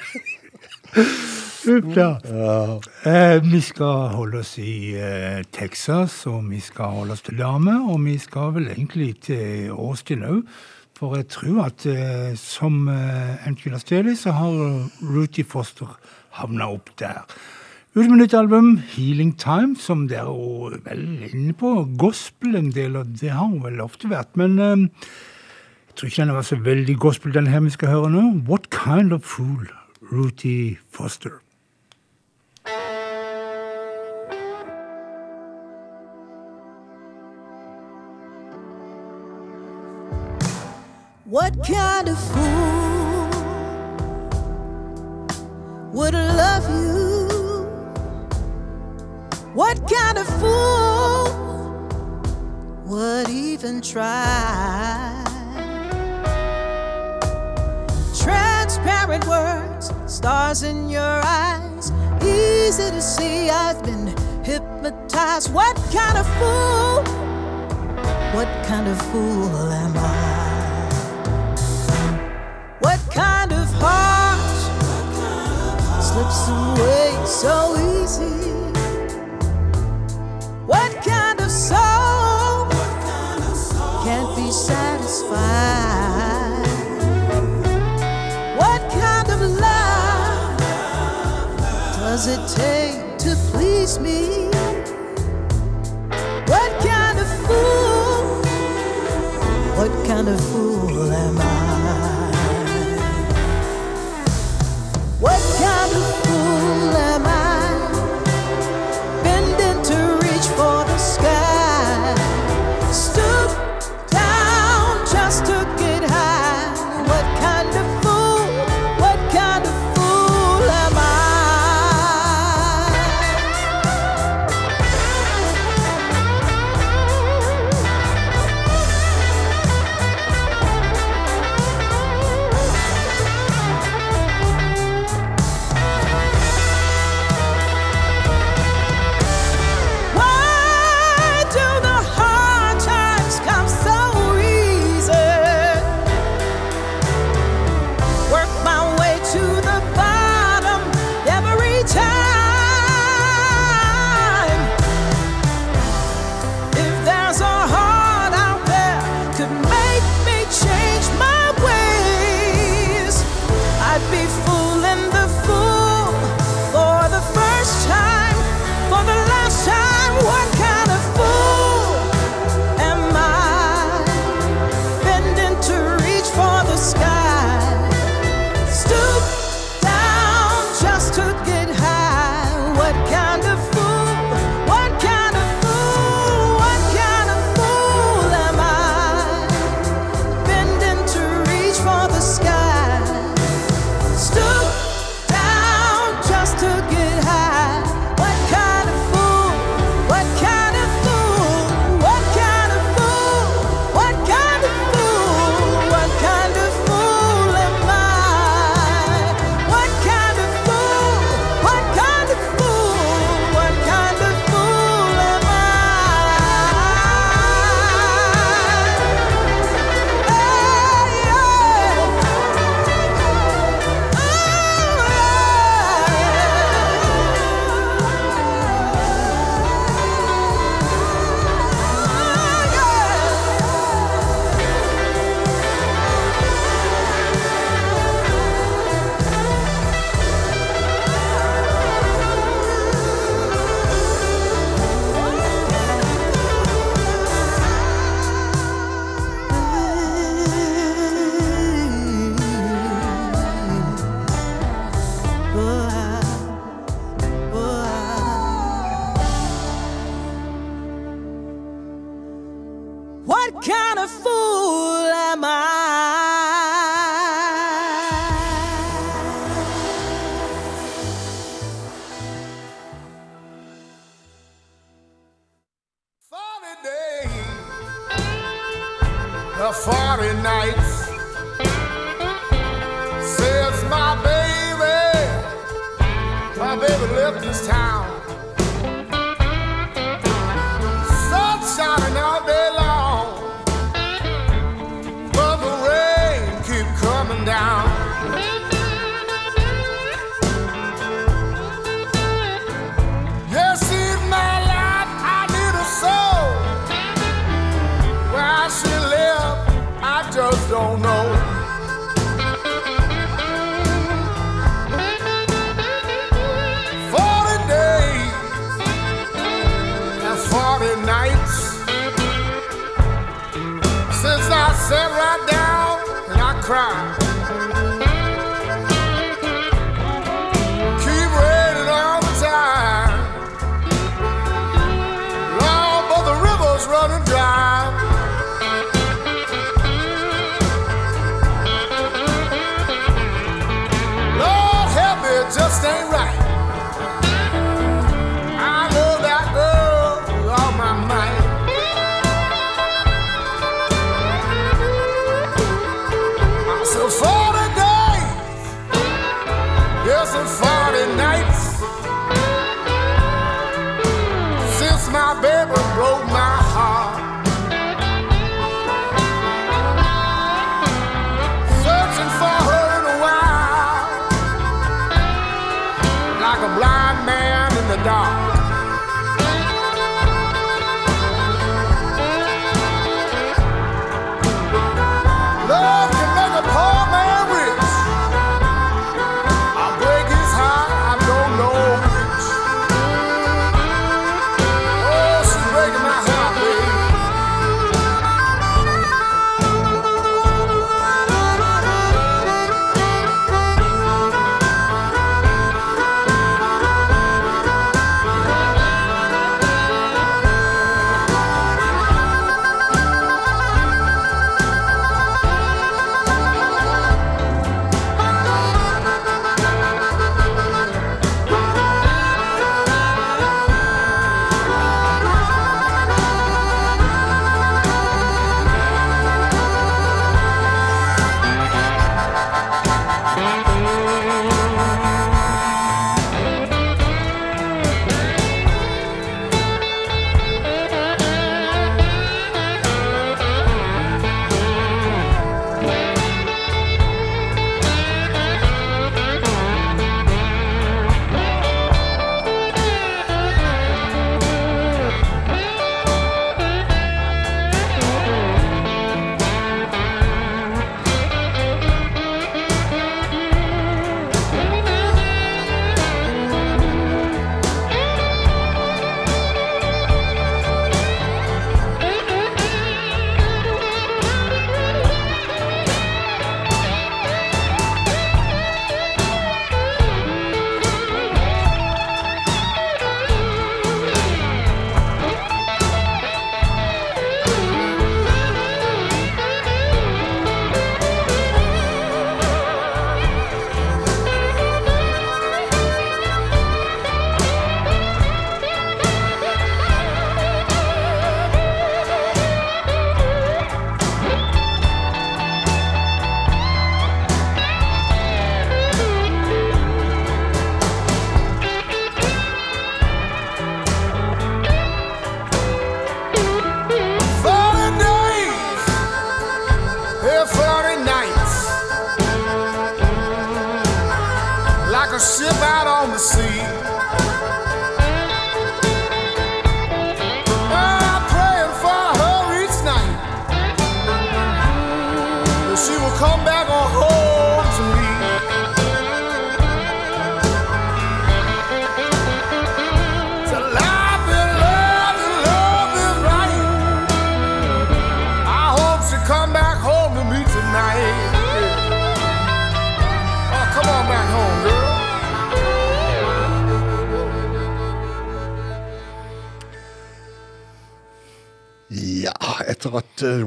Uff da. Eh, vi skal holde oss i eh, Texas, og vi skal holde oss til damer, og vi skal vel egentlig til Austin òg. For jeg tror at eh, som eh, Angela Staley, så har Ruthie Foster havna opp der. Ut med nytt album, 'Healing Time', som dere er vel inne på. Gospel en del, og det har hun vel ofte vært. Men eh, jeg tror ikke den var så veldig gospel, den her vi skal høre nå. 'What Kind of Fool', Ruthie Foster. What kind of fool would love you? What kind of fool would even try? Transparent words, stars in your eyes, easy to see. I've been hypnotized. What kind of fool? What kind of fool am I? What kind of heart slips away so easy? Does it take to please me? What kind of fool? What kind of fool am I? What kind of fool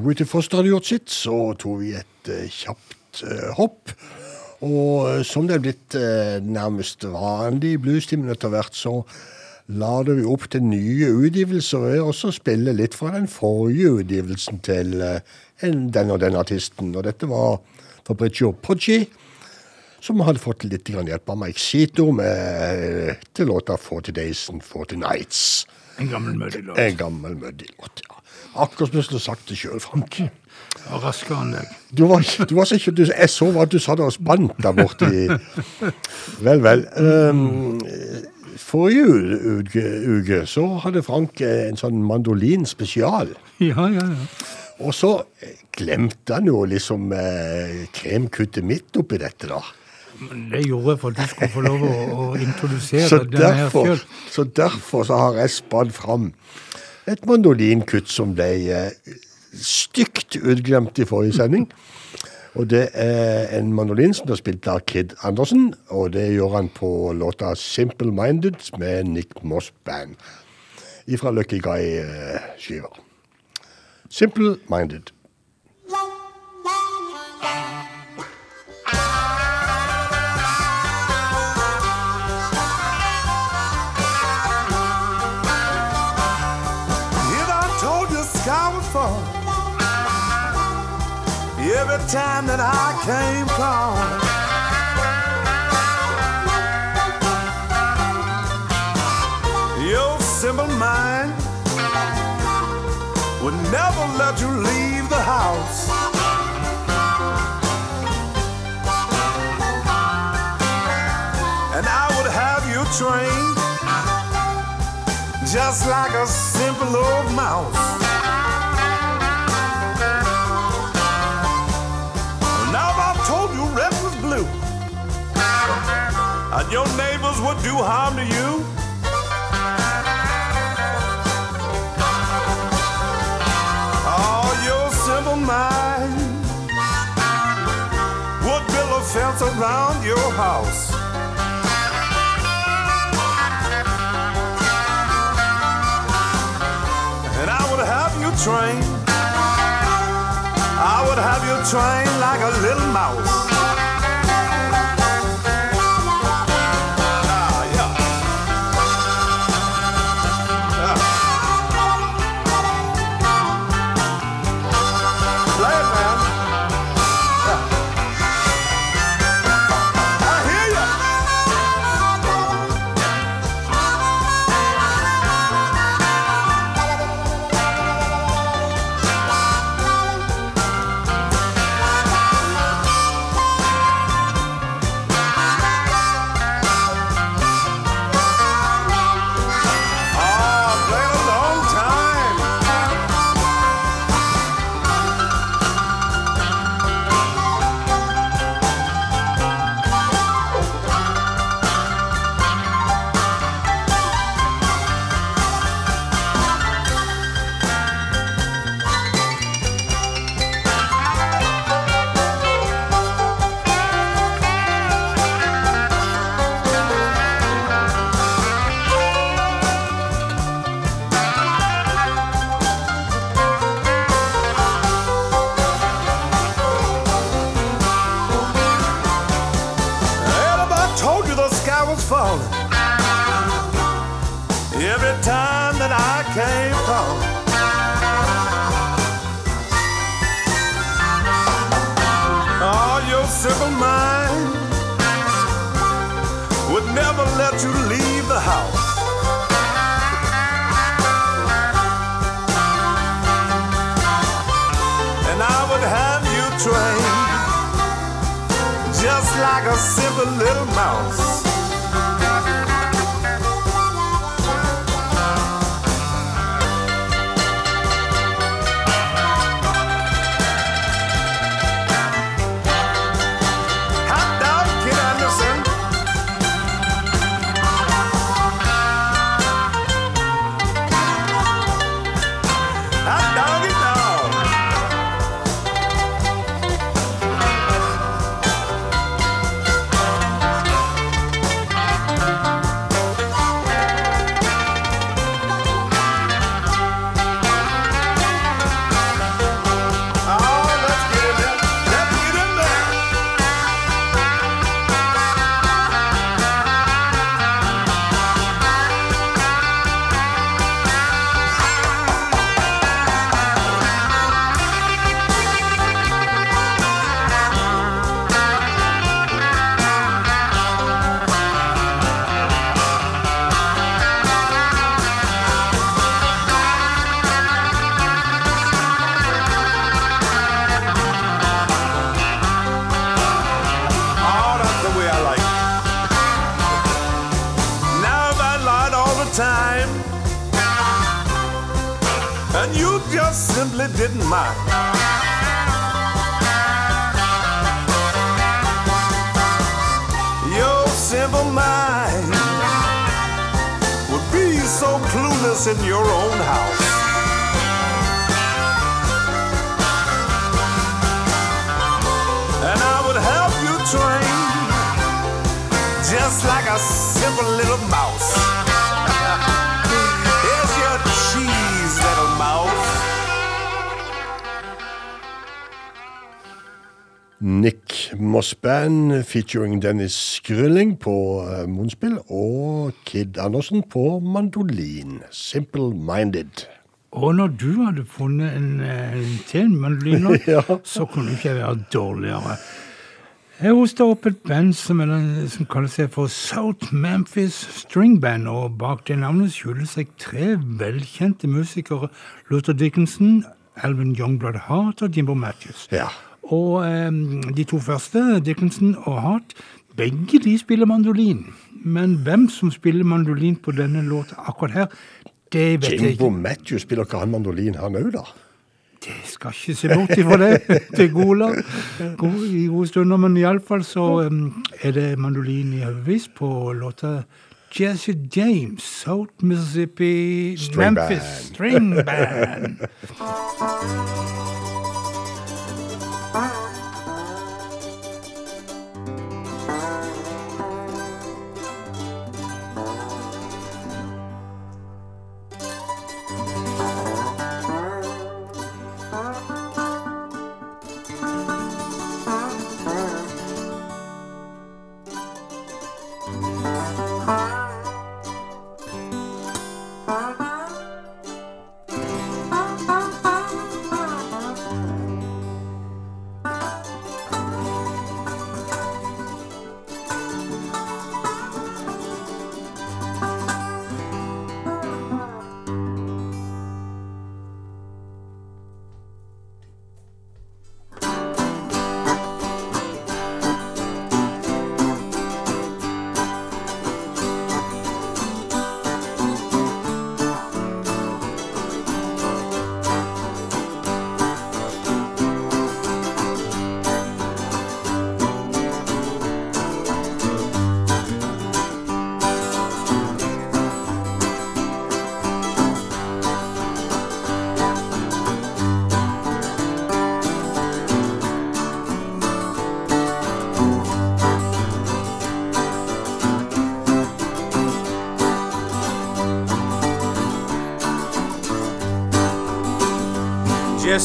Ruthie Foster hadde gjort sitt, så tok vi et eh, kjapt eh, hopp. Og eh, som det er blitt nærmest vanlig i bluestimen etter hvert, så lader vi opp til nye utgivelser. Og så spiller spille litt fra den forrige utgivelsen til en, den og den artisten. Og dette var Fabricio Poggi, som hadde fått litt grann hjelp av Mike Sito med, til låta 40 Days and 40 Nights. En gammel muddy-låt. En gammel muddy-låt, ja. Akkurat som jeg skulle sagt det sjøl, Frank. Og raskere enn deg. Du var, du var så ikke, du, jeg så at du satt og spant der borte i Vel, vel. Um, forrige u- uke, uke så hadde Frank en sånn mandolinspesial. Ja, ja, ja. Og så glemte han jo liksom eh, kremkuttet midt oppi dette, da. Men det gjorde jeg for at du skulle få lov å, å introdusere Så her sjøl. så derfor så har jeg spadd fram et mandolinkutt som ble eh, stygt utglemt i forrige sending. Og det er en mandolin som er spilt av Kid Andersen, og det gjør han på låta 'Simple Minded' med Nick Moss Band. Ifra Lucky Guy-skiva. 'Simple Minded'. Every time that I came calling, your simple mind would never let you leave the house. And I would have you trained just like a simple old mouse. And your neighbors would do harm to you. Oh, your simple mind would build a fence around your house. and I would have you trained. I would have you trained like a little mouse. In your own house. And I would help you train just like a simple little mouse. Here's your cheese, little mouse. Nick Moss Band featuring Dennis Grylling på uh, munnspill og Kid Andersen på mandolin. Simple Minded. Og når du hadde funnet en, eh, en til mandolin, Ja. så kunne du ikke være dårligere. Jeg hosta opp et band som, den- som kaller seg for South Memphis String Band, og bak det navnet skjuler seg tre velkjente musikere. Luther Dickinson, Alvin Youngblood Hart og Jimbo Matthews. Ja. Og eh, de to første, Dickinson og Hart, begge de spiller mandolin. Men hvem som spiller mandolin på denne låta akkurat her, det vet jeg ikke. Jimbo. Matthew spiller ikke han mandolin, han òg, da? Det skal ikke se bort ifra det til Gola God, i gode stunder, men iallfall så um, er det mandolin i haugevis på låta Jesse James, South Mississippi String Memphis Band. String Band.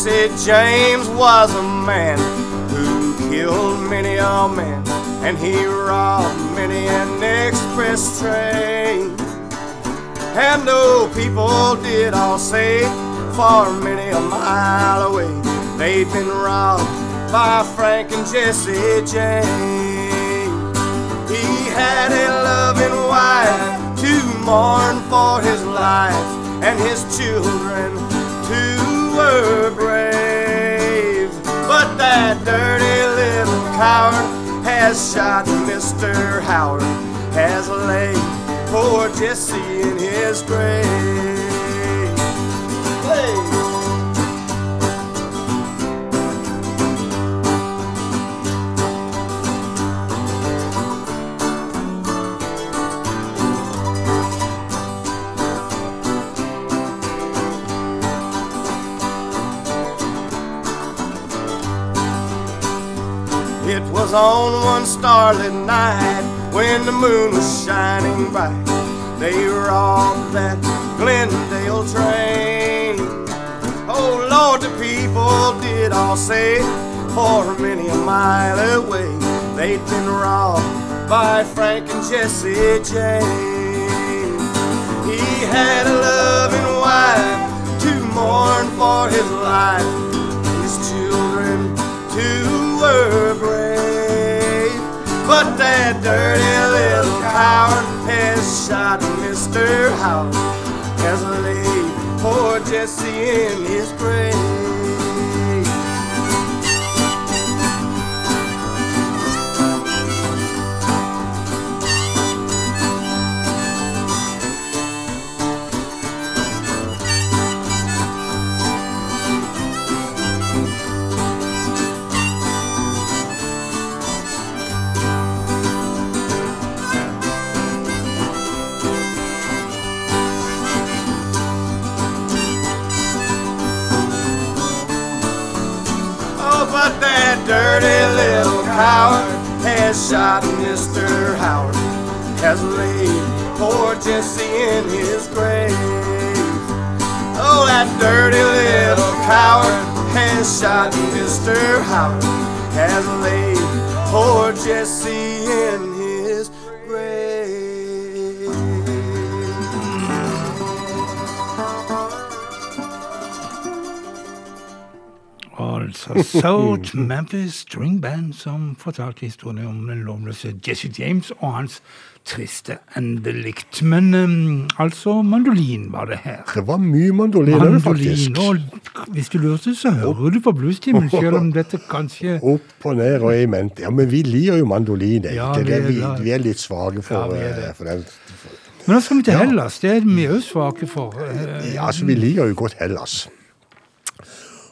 Jesse James was a man who killed many a man, and he robbed many an express train. And though people did all say, for many a mile away, they'd been robbed by Frank and Jesse James. He had a loving wife to mourn for his life, and his children were brave. But that dirty little coward has shot Mr. Howard, has laid poor Jesse in his grave. It was on one starlit night when the moon was shining bright. They robbed that Glendale train. Oh Lord, the people did all say, for many a mile away, they'd been robbed by Frank and Jesse James. He had a loving wife to mourn for his life. His children too were but that dirty little coward has shot Mr. Howard, has laid poor Jesse in his grave. Dirty little coward has shot Mr. Howard, has laid poor Jesse in his grave. Oh, that dirty little coward has shot Mr. Howard, has laid poor Jesse in Altså South Memphis String Band som fortalte historien om den lovløse Jesse James og hans triste endelikt. Men um, altså, mandolin var det her. Det var mye mandoliner, faktisk. Mandolin, og hvis du lurte, så hører du på bluestimen, selv om dette kanskje Opp og ned og i mente. Ja, men vi liker jo mandolin, Ja, vi er vi, vi er litt svake for, Ja, er det. eh, for den. Men nå skal vi til. Hellas. Det er vi òg svake for. Eh, Ja, altså, vi liker jo godt Hellas.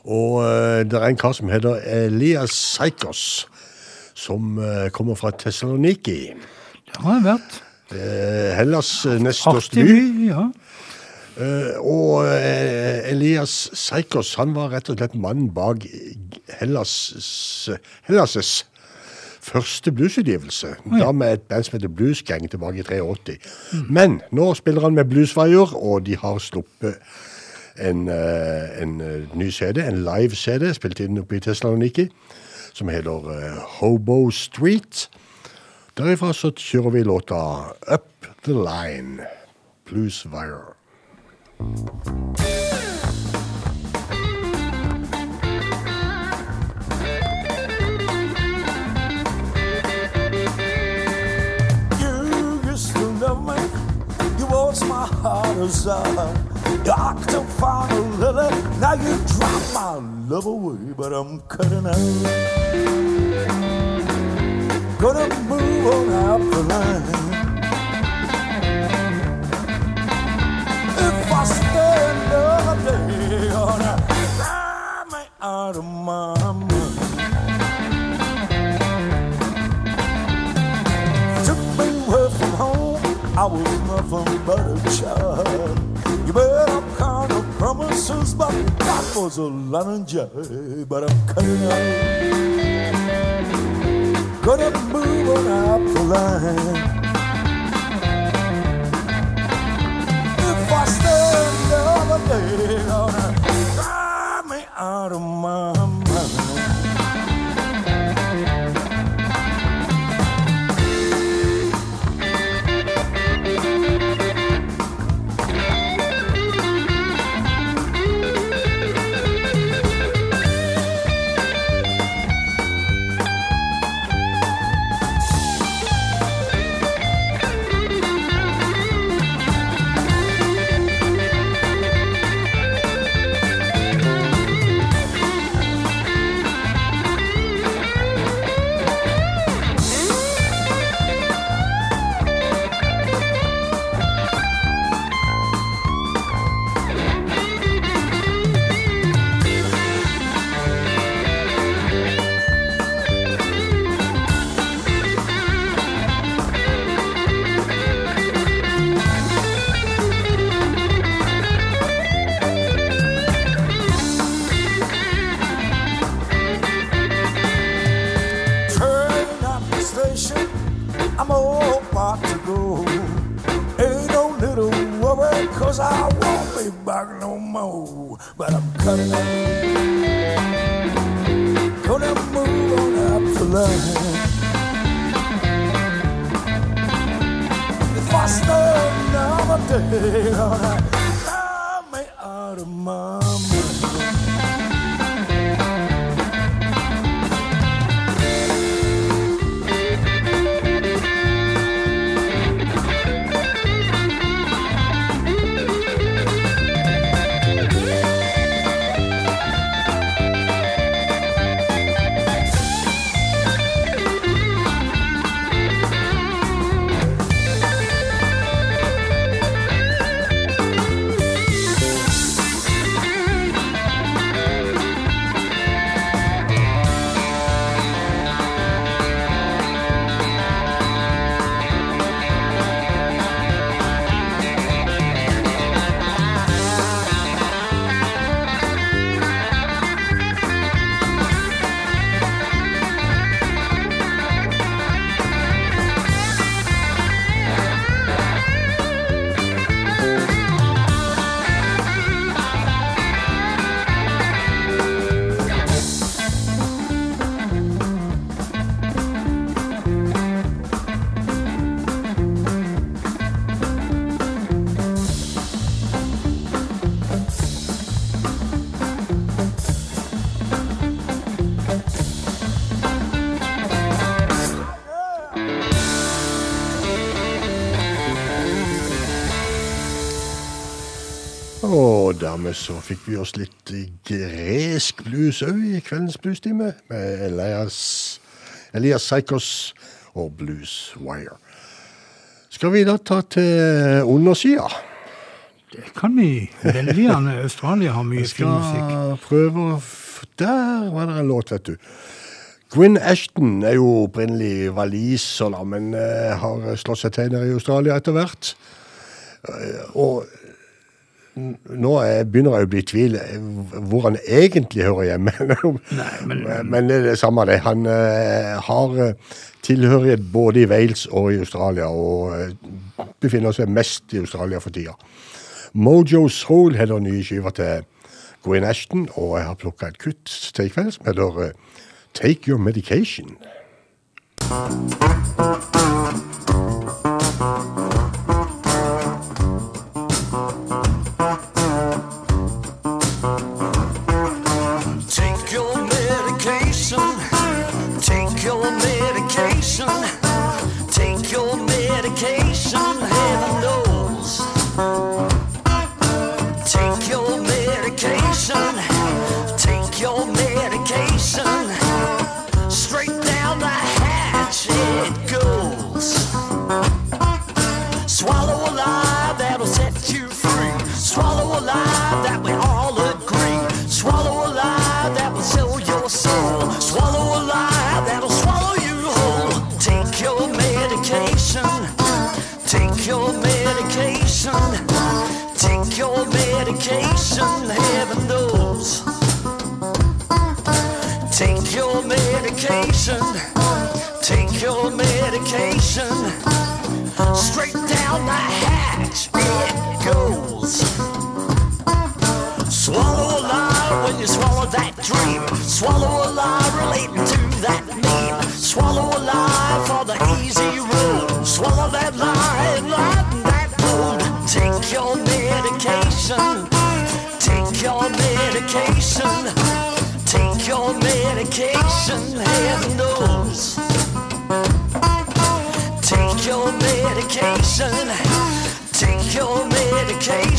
Og eh, det er en kar som heter Elias Saikos, som eh, kommer fra Thessaloniki. Det har jeg vært. Eh, Hellas nest største by. ja. Og Elias Saikos han var rett og slett mannen bak Hellas' Hellas' første bluesutgivelse. ja. Da med et band som heter Blues Gang tilbake i 83. Men nå spiller han med bluesvaier, og de har sluppet en, eh, en eh, ny CD, en live-CD, spilt inn oppe i Thessaloniki, som heter eh, Hobo Street. Derifra så kjører vi låta Up The Line, Blueswire. You used to love me. You was my heart aside. You acted fine a lily. Now you drop my love away, but I'm cutting out. Gonna move on out the line. If I stay another day, drive me out of my mind. took me away from home. I was nothing but a child. 고슬라는 자바람카르나 Gonna move on up the line If I stay another day Drive me out of my mind dermed så fikk vi oss litt gresk blues òg i kveldens bluestime, med Elias, Elias Psychos og Blues Wire. Skal vi da ta til undersida? Det kan vi veldig gjerne. Australia har mye Jeg fin musikk. skal prøve å Der var det en låt, vet du. Gwyn Ashton er jo opprinnelig waliser, men eh, har slått seg til nede i Australia etter hvert. Eh, og nå er, begynner jeg å bli i tvil eh, hvor han egentlig hører hjemme. men, men det er det samme det. Han eh, har eh, tilhørighet både i Wales og i Australia, og eh, befinner seg mest i Australia for tida. Mojo Soul heter nye skiver til Gwyn Ashton, og jeg har plukka et kutt til i kveld som heter eh, Take Your Medication. Take medication. Heaven knows. Take your medication. Take your medication. Straight down the hatch it goes. Swallow a lie when you swallow that dream. Swallow a lie relating to that meme. Swallow a lie for the easy road. Swallow that lie and lighten that road. Take your medication. Medication. Heaven. Take your medication. Take your medication.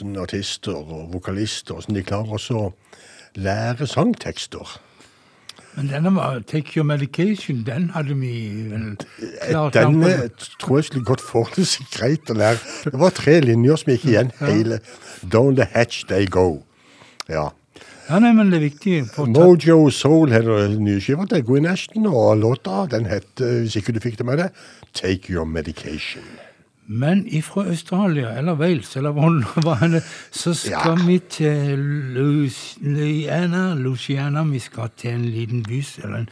Hvordan artister og vokalister hvordan de klarer også å lære sangtekster. Men denne var Take Your Medication, den hadde vi vel klart Denne eh, tror jeg skulle gått forholdsvis greit å lære. Det var tre linjer som gikk igjen hele Down the hatch they go. Ja. Ja, nei, men det er viktig. Mojo Soul heter den nye skiva til Gwyn Ashton, og låta den het, hvis ikke du fikk det med deg, Take Your Medication. Men ifra Australia, eller Wales, eller hva det, så skal vi til Louisiana, Louisiana. Vi skal til en liten by, eller en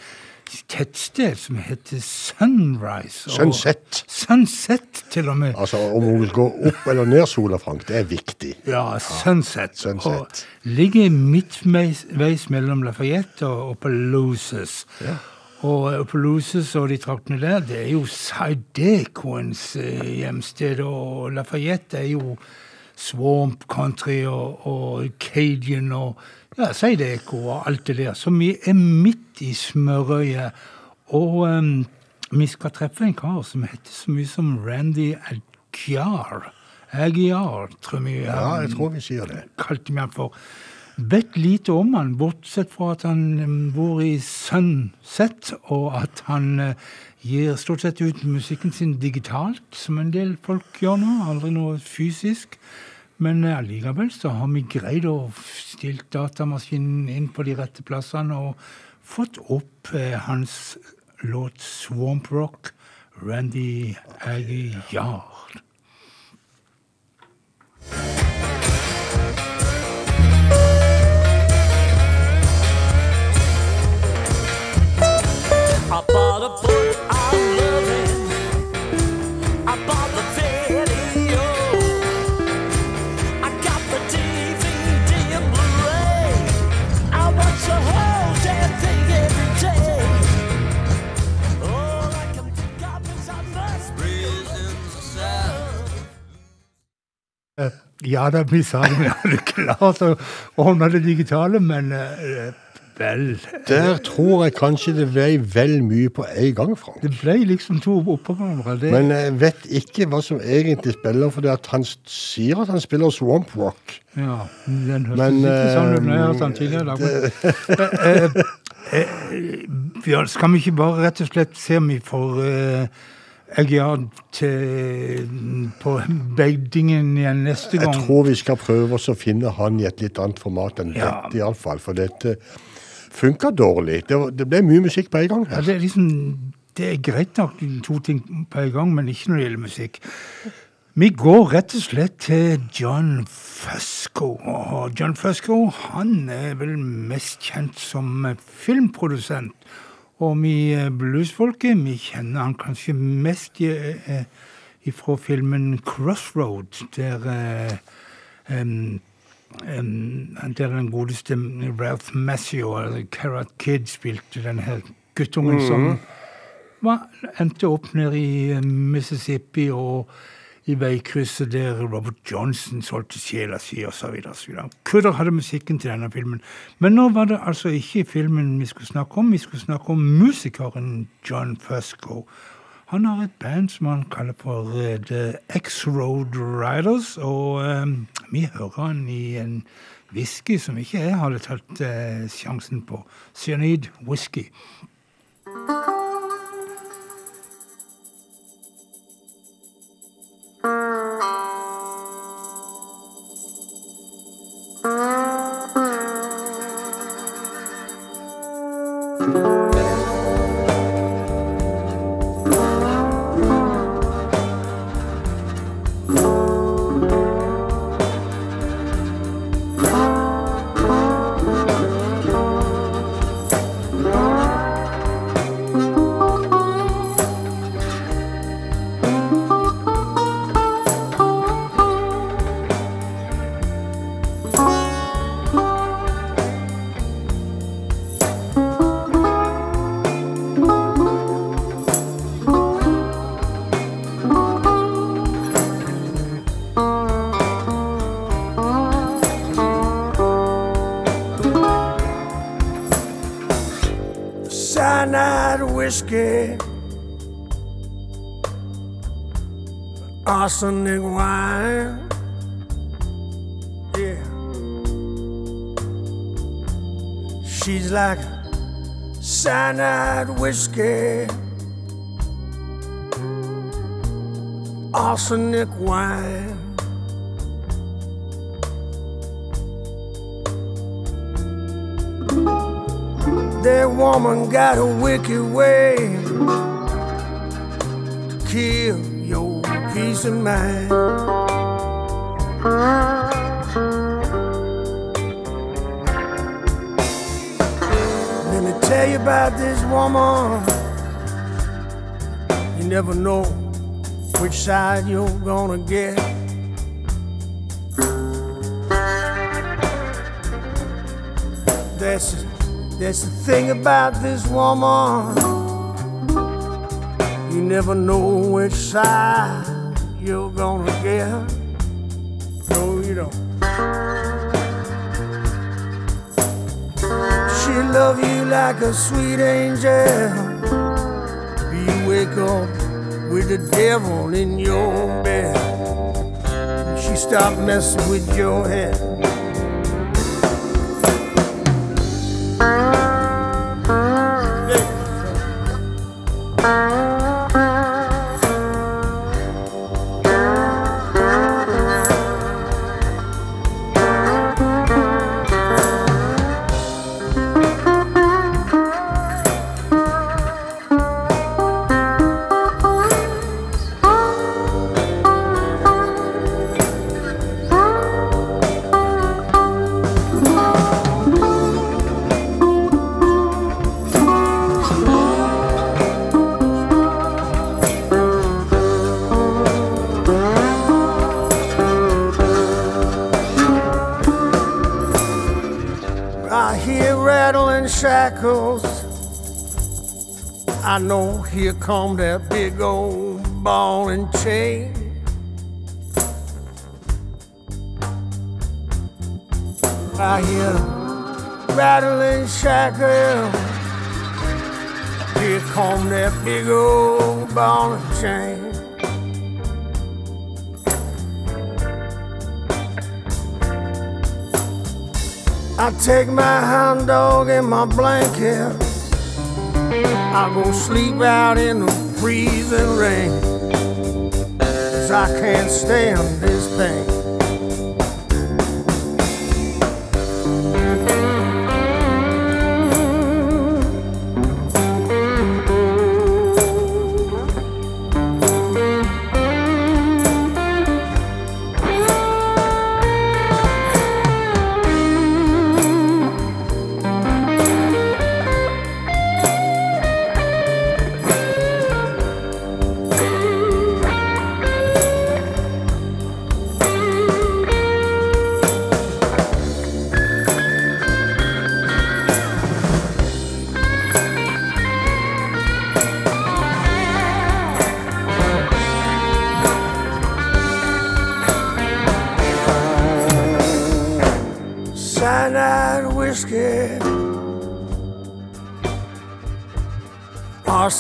tettsted som heter Sunrise. og- Sunset. Sunset, til og med. Altså, om hun går opp eller ned sola, Frank, det er viktig. Ja, Sunset. Sunset. Og ligger midtveis mellom Lafayette og Opelousas. Og Opelousas og de traktene der, det er jo Sidecoens eh, hjemsted. Og Lafayette er jo swamp country og, og Cajun og ja, Sideco og alt det der. Så vi er midt i smørøyet. Og um, vi skal treffe en kar som heter så mye som Randy Agyar. Agyar, tror vi. Ja, jeg tror vi sier det. Kalte vi han for. Vet lite om han, bortsett fra at han bor i Sunset, og at han eh, gir stort sett ut musikken sin digitalt, som en del folk gjør nå. Aldri noe fysisk. Men eh, allikevel så har vi greid å stilt datamaskinen inn på de rette plassene og fått opp eh, hans låt 'Swamp Rock', Randy Aguiar. ja, da blir salmen alle klar, så ordner det digitale, vel Der tror jeg kanskje det ble vel mye på en gang, Frank. Det ble liksom to oppå hverandre. Det, Men jeg vet ikke hva som egentlig spiller, for at han sier at han spiller Swamp Rock. ja, den hørtes Men, ikke sånn ut når jeg eh, hørte den tidligere i dag. men- Eh, eh, Bjørn, skal vi ikke bare rett og slett se om vi får uh, på beidingen igjen neste gang? Jeg tror vi skal prøve oss å finne han i et litt annet format enn Ja. dette, iallfall. For dette funka dårlig. Det, det ble mye musikk på en gang. Ja, det er liksom Det er greit nok to ting på en gang, men ikke når det gjelder musikk. Vi går rett og slett til John Fusco. Og John Fusco han er vel mest kjent som filmprodusent. Og vi eh, bluesfolket vi kjenner han kanskje mest eh, eh, fra filmen 'Crossroad', der eh, em, der den godeste Ralph Massio, eller Carrot Kid, spilte den her guttungen som Mhm. var, endte opp nede i eh, Mississippi og i veikrysset der Robert Johnson solgte sjela si osv. Kudder hadde musikken til denne filmen. Men nå var det altså ikke filmen vi skulle snakke om, vi skulle snakke om musikeren John Fusco. Han har et band som han kaller for eh, The X-Road Riders, og um, vi hører han i en whisky som ikke jeg hadde tatt uh, sjansen på. Cyanide whisky. cyanide arsenic wine. Yeah, she's like cyanide whiskey, arsenic wine. That woman got a wicked way to kill peace of mind. Let me tell you about this woman. You never know which side you're gonna get. That's that's the thing about this woman. You never know which side you're gonna get. Her. No, you don't. She love you like a sweet angel. You wake up with the devil in your bed. She stop messing with your head. I know here come that big old ball and chain. I hear rattling shackles. Here come that big old ball and chain. I take my hound dog and my blanket. I go sleep out in the freezing rain. Cause I can't stand this pain.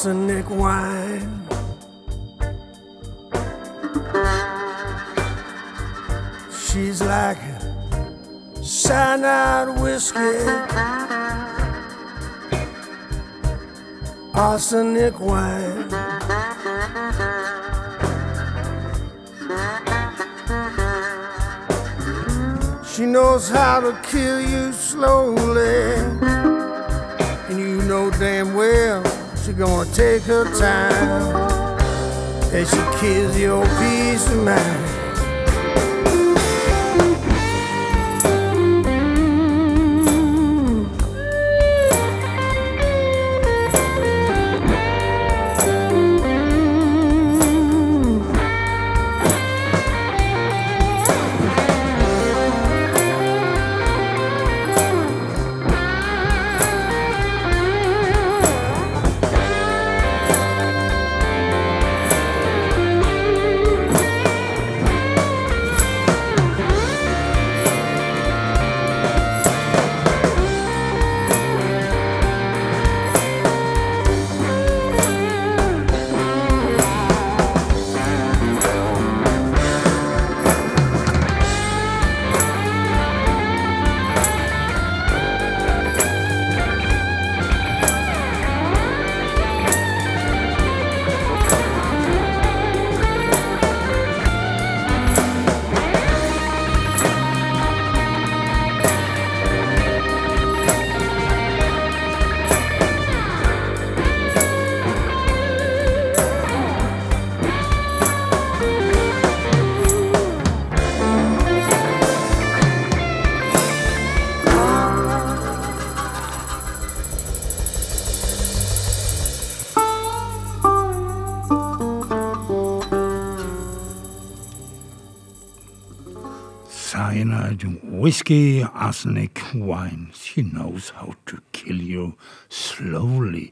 Arsenic wine. She's like cyanide whiskey, arsenic wine. She knows how to kill you slowly. And you know damn well gonna take her time. And she kills your peace of mind. Whiskey, arsenic, wine. She knows how to kill you slowly.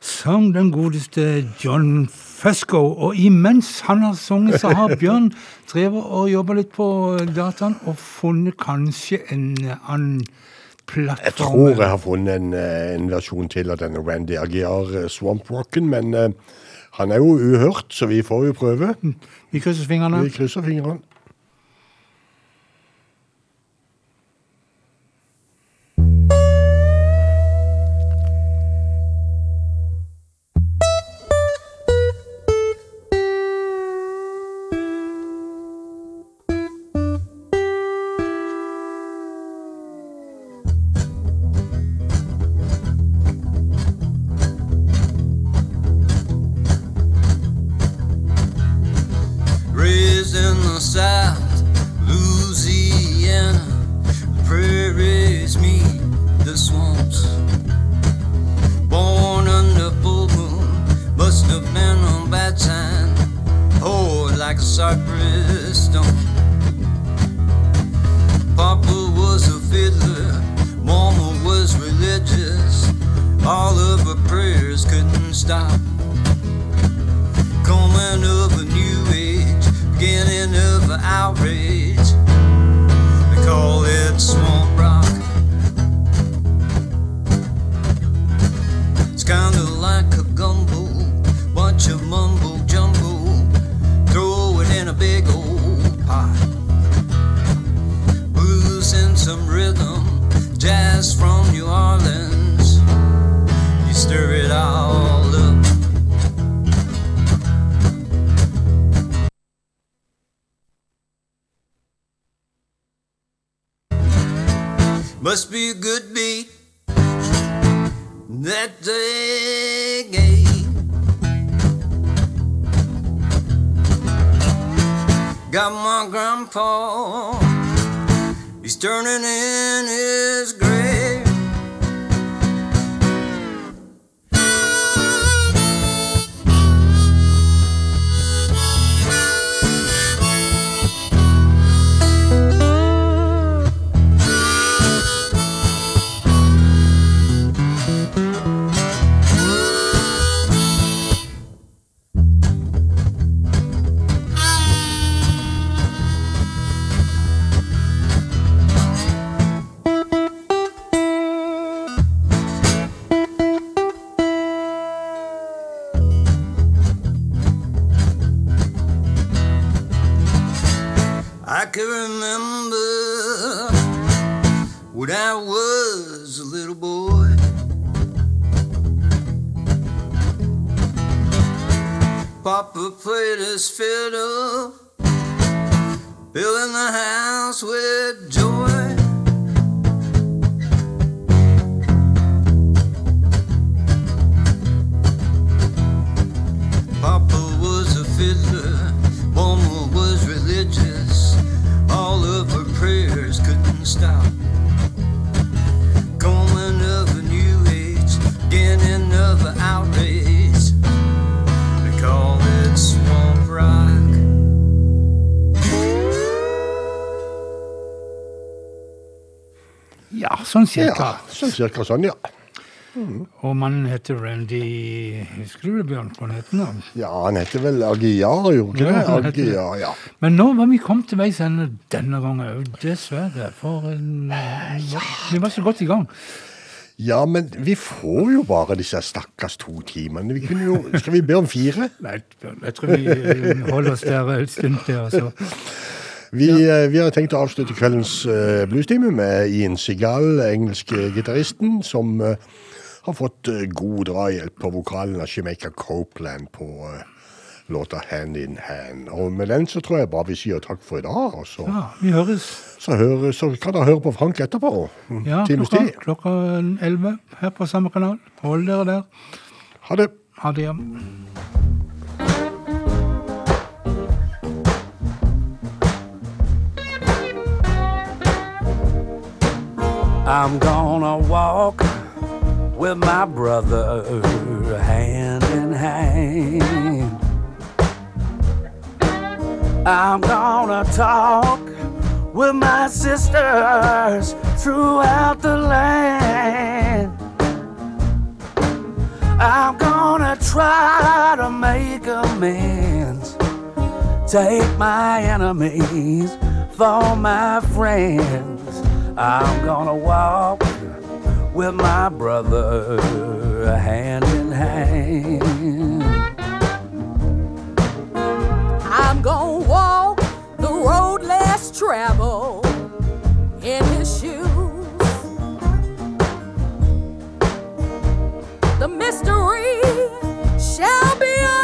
Sang den godeste John Fusco. Og imens han har sunget, så har Bjørn drevet og jobba litt på dataen og funnet kanskje en annen plattform. Jeg tror jeg har funnet en, eh, en versjon til av denne Randy Aguiar eh, Swamp Rocken, men eh, han er jo uhørt, så vi får jo prøve. Vi krysser fingrene. Vi krysser fingrene. Cirka. Ja, sånn cirka sånn, ja. Og mannen heter Randy Husker du det, Bjørn? Hva han heter nå? Ja, han heter vel Agiar, gjorde Ja, han det. Aguiar, ja. Men nå var vi kommet til veis ende denne gangen òg, dessverre. For en, vi var så godt i gang. Ja, men vi får jo bare disse stakkars to timene. Vi kunne jo, skal vi be om fire? Nei, jeg tror vi holder oss der en stund til. Altså. Vi, ja. vi har tenkt å avslutte kveldens uh, bluestime med Ian Seagal, engelske gitaristen, som uh, har fått uh, god drahjelp på vokalen av Jamaica Copeland på uh, låta Hand in Hand. Og med den så tror jeg bare vi sier takk for i dag. Og så, Ja, vi høres så, hører, så kan dere høre på Frank etterpå. Mm, ja, klokka, klokka 11 her på samme kanal. Hold dere der. Ha det. Ha det. ja. I'm gonna walk with my brother hand in hand. I'm gonna talk with my sisters throughout the land. I'm gonna try to make amends. Take my enemies for my friends. I'm gonna walk with my brother hand in hand. I'm gonna walk the road less traveled in his shoes. The mystery shall be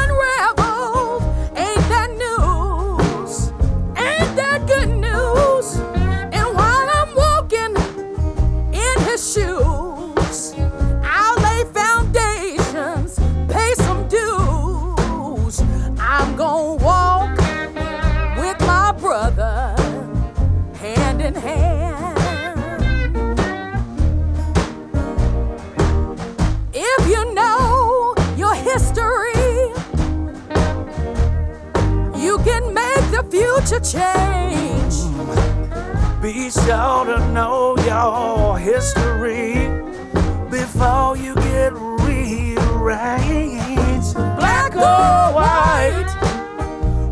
future change. Be sure to know your history before you get rearranged. Black or white,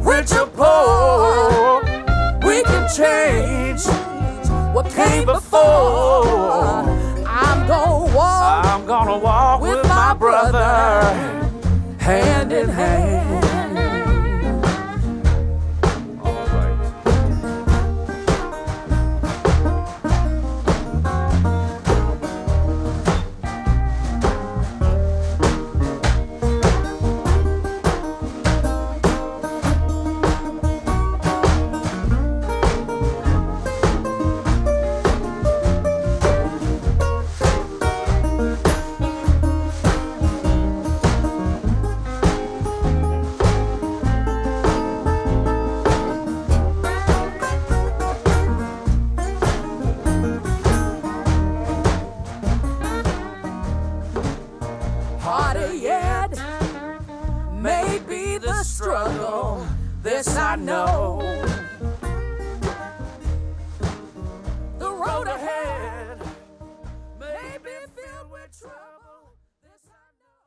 rich or poor, we can change what came before. I'm gonna walk. I'm gonna walk